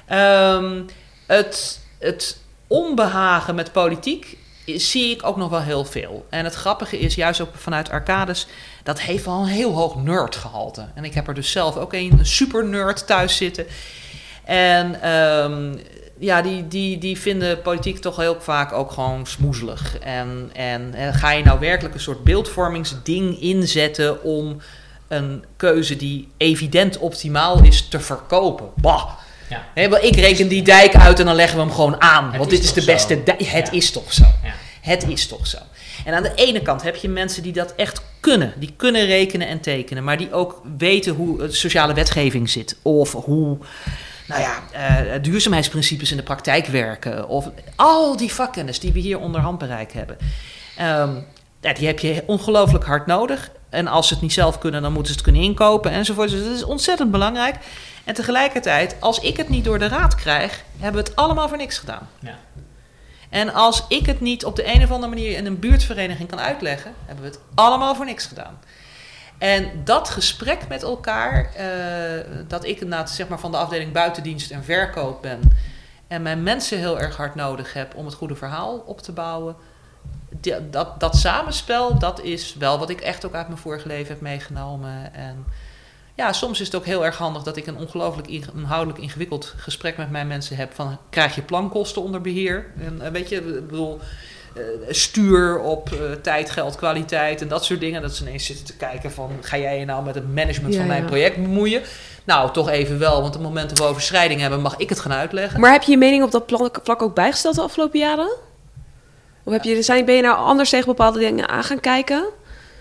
Ehm, het, het onbehagen met politiek zie ik ook nog wel heel veel. En het grappige is, juist ook vanuit Arcades, dat heeft wel een heel hoog nerdgehalte. En ik heb er dus zelf ook een super nerd thuis zitten. En ehm, ja, die, die, die vinden politiek toch heel vaak ook gewoon smoezelig. En, en, en ga je nou werkelijk een soort beeldvormingsding inzetten om een keuze die evident optimaal is te verkopen? Bah! Ja. Wel, ik reken die dijk uit en dan leggen we hem gewoon aan. Het want dit is de beste zo? dijk. Het Ja. is toch zo. Ja. Het is toch zo. En aan de ene kant heb je mensen die dat echt kunnen. Die kunnen rekenen en tekenen. Maar die ook weten hoe eh, sociale wetgeving zit. Of hoe nou ja, eh, duurzaamheidsprincipes in de praktijk werken. Of al die vakkennis die we hier onder handbereik hebben. Ehm, ja, die heb je ongelooflijk hard nodig. En als ze het niet zelf kunnen, dan moeten ze het kunnen inkopen enzovoort. Dus dat is ontzettend belangrijk. En tegelijkertijd, als ik het niet door de raad krijg, hebben we het allemaal voor niks gedaan. Ja. En als ik het niet op de een of andere manier in een buurtvereniging kan uitleggen, hebben we het allemaal voor niks gedaan. En dat gesprek met elkaar, eh, dat ik inderdaad zeg maar, van de afdeling buitendienst en verkoop ben en mijn mensen heel erg hard nodig heb om het goede verhaal op te bouwen. Die- dat, dat samenspel, dat is wel wat ik echt ook uit mijn vorige leven heb meegenomen. En ja, soms is het ook heel erg handig dat ik een ongelooflijk inhoudelijk ingewikkeld gesprek met mijn mensen heb. Van krijg je plankosten onder beheer? En eh, weet je, ik bedoel, eh, stuur op eh, tijd, geld, kwaliteit en dat soort dingen. Dat ze ineens zitten te kijken van ga jij je nou met het management Ja, van mijn ja. project bemoeien? Nou, toch even wel, want op het moment dat we overschrijding hebben, mag ik het gaan uitleggen. Maar heb je je mening op dat plan- vlak ook bijgesteld de afgelopen jaren? Of heb je, zijn, ben je nou anders tegen bepaalde dingen aan gaan kijken?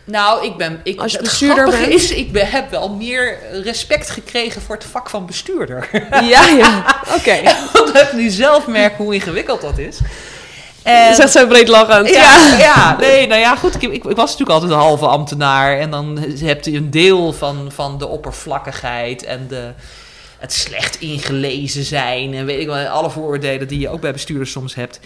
Nou, ik ben. Ik, Als je bestuurder bent. is, ik ben, heb wel meer respect gekregen voor het vak van bestuurder. <laughs> Ja, ja. Oké. <laughs> Omdat ik nu zelf merk hoe ingewikkeld dat is. En, zegt zo breed lachend. ja, ja, nee, nou ja, goed. Ik, ik, ik was natuurlijk altijd een halve ambtenaar. En dan heb je een deel van, van de oppervlakkigheid en de, het slecht ingelezen zijn. En weet ik wel, alle vooroordelen die je ook bij bestuurders soms hebt.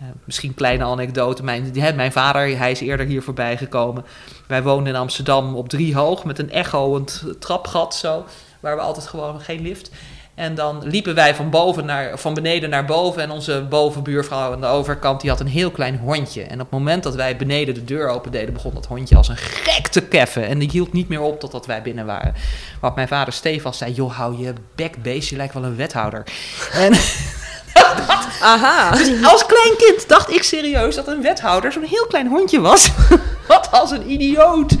Eh, misschien kleine anekdote. Mijn, die- mijn vader, hij is eerder hier voorbij gekomen. Wij woonden in Amsterdam op driehoog met een echoend trapgat zo. Waar we altijd gewoon geen lift. En dan liepen wij van, boven naar, van beneden naar boven. En onze bovenbuurvrouw aan de overkant die had een heel klein hondje. En op het moment dat wij beneden de deur opendeden, begon dat hondje als een gek te keffen. En die hield niet meer op totdat wij binnen waren. Wat mijn vader stevast zei: Joh, hou je bek beest, je lijkt wel een wethouder. En <laughs> Aha. dus als klein kind dacht ik serieus dat een wethouder zo'n heel klein hondje was. <laughs> Wat als een idioot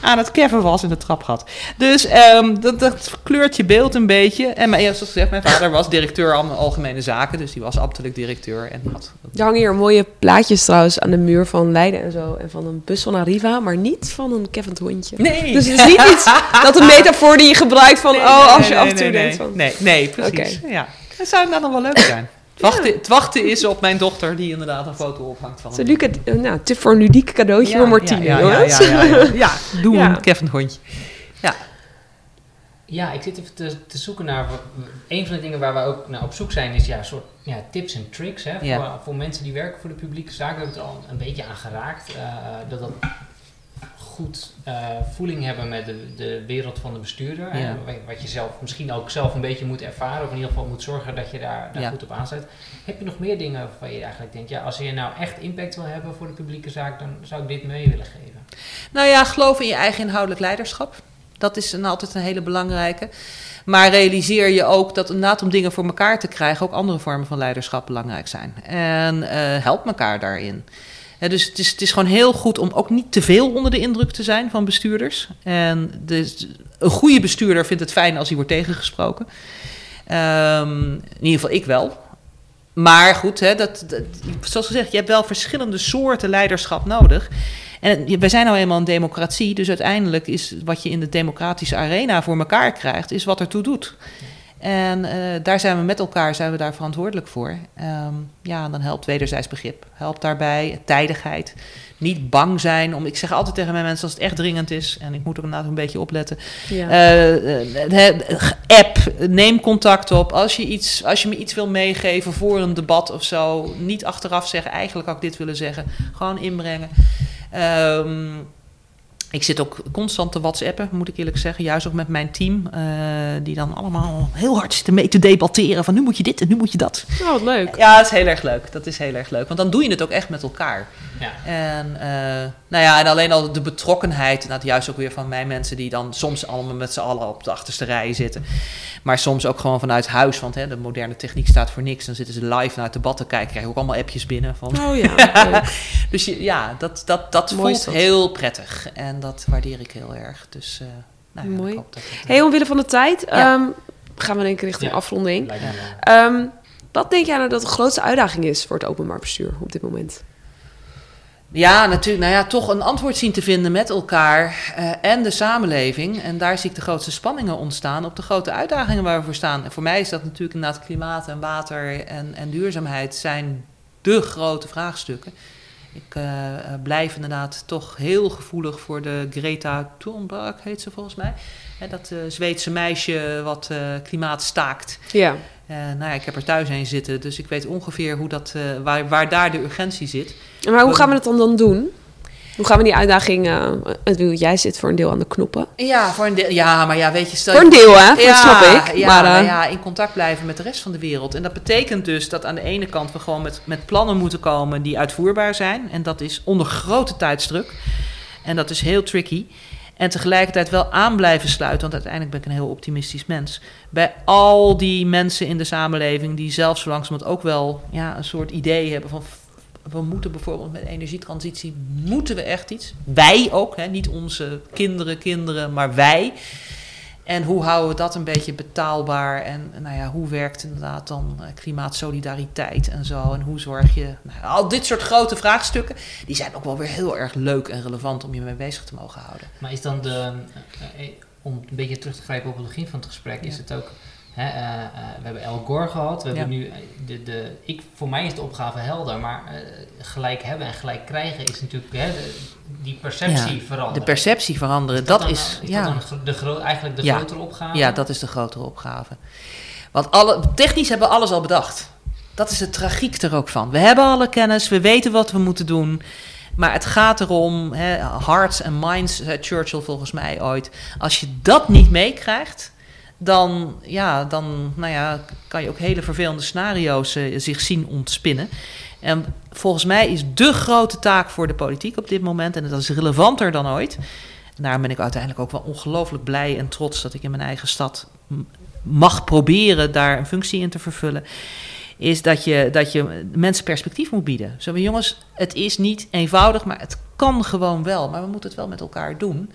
aan het keffen was in het trapgat. Dus ehm, dat, dat kleurt je beeld een beetje. En mijn, zoals gezegd, mijn vader was directeur al- algemene zaken. Dus die was ambtelijk directeur. En had Er hangen hier mooie plaatjes trouwens aan de muur van Leiden en zo. En van een bus van Arriva, maar niet van een kevend hondje. Nee. Dus het is niet iets dat een <laughs> metafoor die je gebruikt van, Nee, oh, als je nee, af en toe nee, denkt nee. van... Nee, nee, precies. Ja. Dat zou dan nog wel leuk zijn. Het wachten, het wachten is op mijn dochter die inderdaad een foto ophangt van Het is een ludieke- nou, tip voor een ludiek cadeautje Ja, voor Martine, ja, ja. Ja, ja, ja, ja. Ja, doe <laughs> Ja. een Kevin hondje. Ja, ik zit even te, te zoeken naar. Een van de dingen waar we ook naar op zoek zijn, is ja, soort ja, tips en tricks. Hè, voor, Ja. voor mensen die werken voor de publieke zaak. We hebben het al een beetje aan geraakt. eh, dat dat goed eh, voeling hebben met de, de wereld van de bestuurder. Ja. wat- wat je zelf misschien ook zelf een beetje moet ervaren. Of in ieder geval moet zorgen dat je daar, daar Ja. goed op aansluit. Heb je nog meer dingen waarvan je eigenlijk denkt, ja, als je nou echt impact wil hebben voor de publieke zaak, dan zou ik dit mee willen geven. Nou ja, geloof in je eigen inhoudelijk leiderschap. Dat is een, altijd een hele belangrijke. Maar realiseer je ook dat inderdaad om dingen voor elkaar te krijgen... ook andere vormen van leiderschap belangrijk zijn. En eh, help elkaar daarin. Dus het is, het is gewoon heel goed om ook niet te veel onder de indruk te zijn van bestuurders. En een goede bestuurder vindt het fijn als hij wordt tegengesproken. Ehm, in ieder geval ik wel. Maar goed, hè, dat, zoals gezegd, je hebt wel verschillende soorten leiderschap nodig. En wij zijn nou eenmaal een democratie, dus uiteindelijk is wat je in de democratische arena voor elkaar krijgt, is wat ertoe doet. En eh, daar zijn we met elkaar zijn we daar verantwoordelijk voor. Ehm, ja, en dan helpt wederzijds begrip. Helpt daarbij tijdigheid. Niet bang zijn om. Ik zeg altijd tegen mijn mensen als het echt dringend is. En ik moet ook inderdaad een beetje opletten. Ja. Eh, eh, app, neem contact op. Als je, iets, als je me iets wil meegeven voor een debat of zo, niet achteraf zeggen, eigenlijk had ik dit willen zeggen. Gewoon inbrengen. Ehm, ik zit ook constant te whatsappen, moet ik eerlijk zeggen. Juist ook met mijn team, eh, die dan allemaal heel hard zitten mee te debatteren. Van nu moet je dit en nu moet je dat. Oh, wat leuk. Ja, dat is heel erg leuk. Dat is heel erg leuk. Want dan doe je het ook echt met elkaar. Ja. En, eh, nou ja, en alleen al de betrokkenheid, nou, juist ook weer van mijn mensen die dan soms allemaal met z'n allen op de achterste rij zitten. Maar soms ook gewoon vanuit huis, want hè, de moderne techniek staat voor niks. Dan zitten ze live naar het debat te kijken, krijg je ook allemaal appjes binnen. Van. Oh ja. <laughs> Dus je, ja, dat, dat, dat Mooi voelt dat. heel prettig. En dat waardeer ik heel erg. Dus, eh, nou ja, Mooi. Ik hoop dat het, eh, Hey, omwille van de tijd Ja. ehm, gaan we denk ik richting Ja. afronding. Ehm, wat denk jij nou dat de grootste uitdaging is voor het openbaar bestuur op dit moment? Ja, natuurlijk. Nou ja, toch een antwoord zien te vinden met elkaar eh, en de samenleving. En daar zie ik de grootste spanningen ontstaan op de grote uitdagingen waar we voor staan. En voor mij is dat natuurlijk inderdaad klimaat en water en, en duurzaamheid zijn de grote vraagstukken. Ik eh, eh, blijf inderdaad toch heel gevoelig voor de Greta Thunberg, heet ze volgens mij. Hè, dat Zweedse meisje wat klimaat staakt. Ja. Eh, nou ja, ik heb er thuis heen zitten, dus ik weet ongeveer hoe dat, eh, waar, waar daar de urgentie zit. Maar hoe gaan we het dan, dan doen? Hoe gaan we die uitdaging... bedoel, jij zit voor een deel aan de knoppen. Ja, voor een deel, ja, maar ja, weet je, stel Voor een deel, hè? Dat ja, snap ik. Ja, maar, nou ja, in contact blijven met de rest van de wereld. En dat betekent dus dat aan de ene kant we gewoon met, met plannen moeten komen die uitvoerbaar zijn. En dat is onder grote tijdsdruk. En dat is heel tricky. En tegelijkertijd wel aan blijven sluiten, want uiteindelijk ben ik een heel optimistisch mens. Bij al die mensen in de samenleving die zelf zo langzamerhand ook wel ja, een soort idee hebben van... We moeten bijvoorbeeld met energietransitie, moeten we echt iets? Wij ook, hè? niet onze kinderen, kinderen, maar wij. En hoe houden we dat een beetje betaalbaar? En nou ja, hoe werkt inderdaad dan uh, klimaatsolidariteit en zo? En hoe zorg je... Nou, al dit soort grote vraagstukken, die zijn ook wel weer heel erg leuk en relevant om je mee bezig te mogen houden. Maar is dan de... Uh, om een beetje terug te grijpen op het begin van het gesprek, ja. is het ook Hè, uh, uh, we hebben El Gore gehad. We ja. hebben nu de, de, ik, voor mij is de opgave helder, maar uh, gelijk hebben en gelijk krijgen is natuurlijk hè, de, die perceptie ja, veranderen. De perceptie veranderen, is dat, is, is ja. dat de gro eigenlijk de ja. grotere opgave. Ja, dat is de grotere opgave. Want alle, technisch hebben we alles al bedacht. Dat is de tragiek er ook van. We hebben alle kennis, we weten wat we moeten doen. Maar het gaat erom, hè, hearts and minds, zei Churchill volgens mij ooit. Als je dat niet meekrijgt, dan, ja, dan nou ja, kan je ook hele vervelende scenario's uh, zich zien ontspinnen. En volgens mij is de grote taak voor de politiek op dit moment, en dat is relevanter dan ooit. Daarom ben ik uiteindelijk ook wel ongelooflijk blij en trots dat ik in mijn eigen stad mag proberen daar een functie in te vervullen. Is dat je, dat je mensen perspectief moet bieden. Zo jongens, het is niet eenvoudig, maar het kan gewoon wel. Maar we moeten het wel met elkaar doen.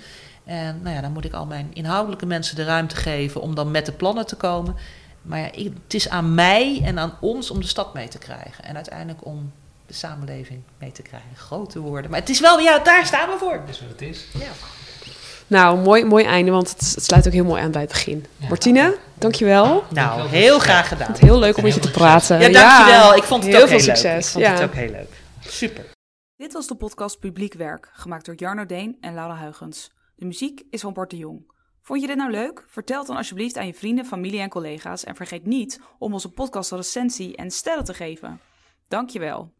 En nou ja, dan moet ik al mijn inhoudelijke mensen de ruimte geven om dan met de plannen te komen. Maar ja, ik, het is aan mij en aan ons om de stad mee te krijgen. En uiteindelijk om de samenleving mee te krijgen. Grote woorden. Maar het is wel, ja, daar staan we voor. Dat is wat het is. Ja. Nou, mooi, mooi einde, want het, het, sluit ook heel mooi aan bij het begin. Ja. Martine, dankjewel. Nou, Dankjewel. heel graag gedaan. Het heel leuk om met je te praten. Ja, dankjewel. Ik vond het heel ook veel heel succes. leuk. Ik vond ja. het ook heel leuk. Super. Dit was de podcast Publiek Werk, gemaakt door Jarno Deen en Laura Huigens. De muziek is van Bart de Jong. Vond je dit nou leuk? Vertel dan alsjeblieft aan je vrienden, familie en collega's en vergeet niet om onze podcast een recensie en sterren te geven. Dankjewel.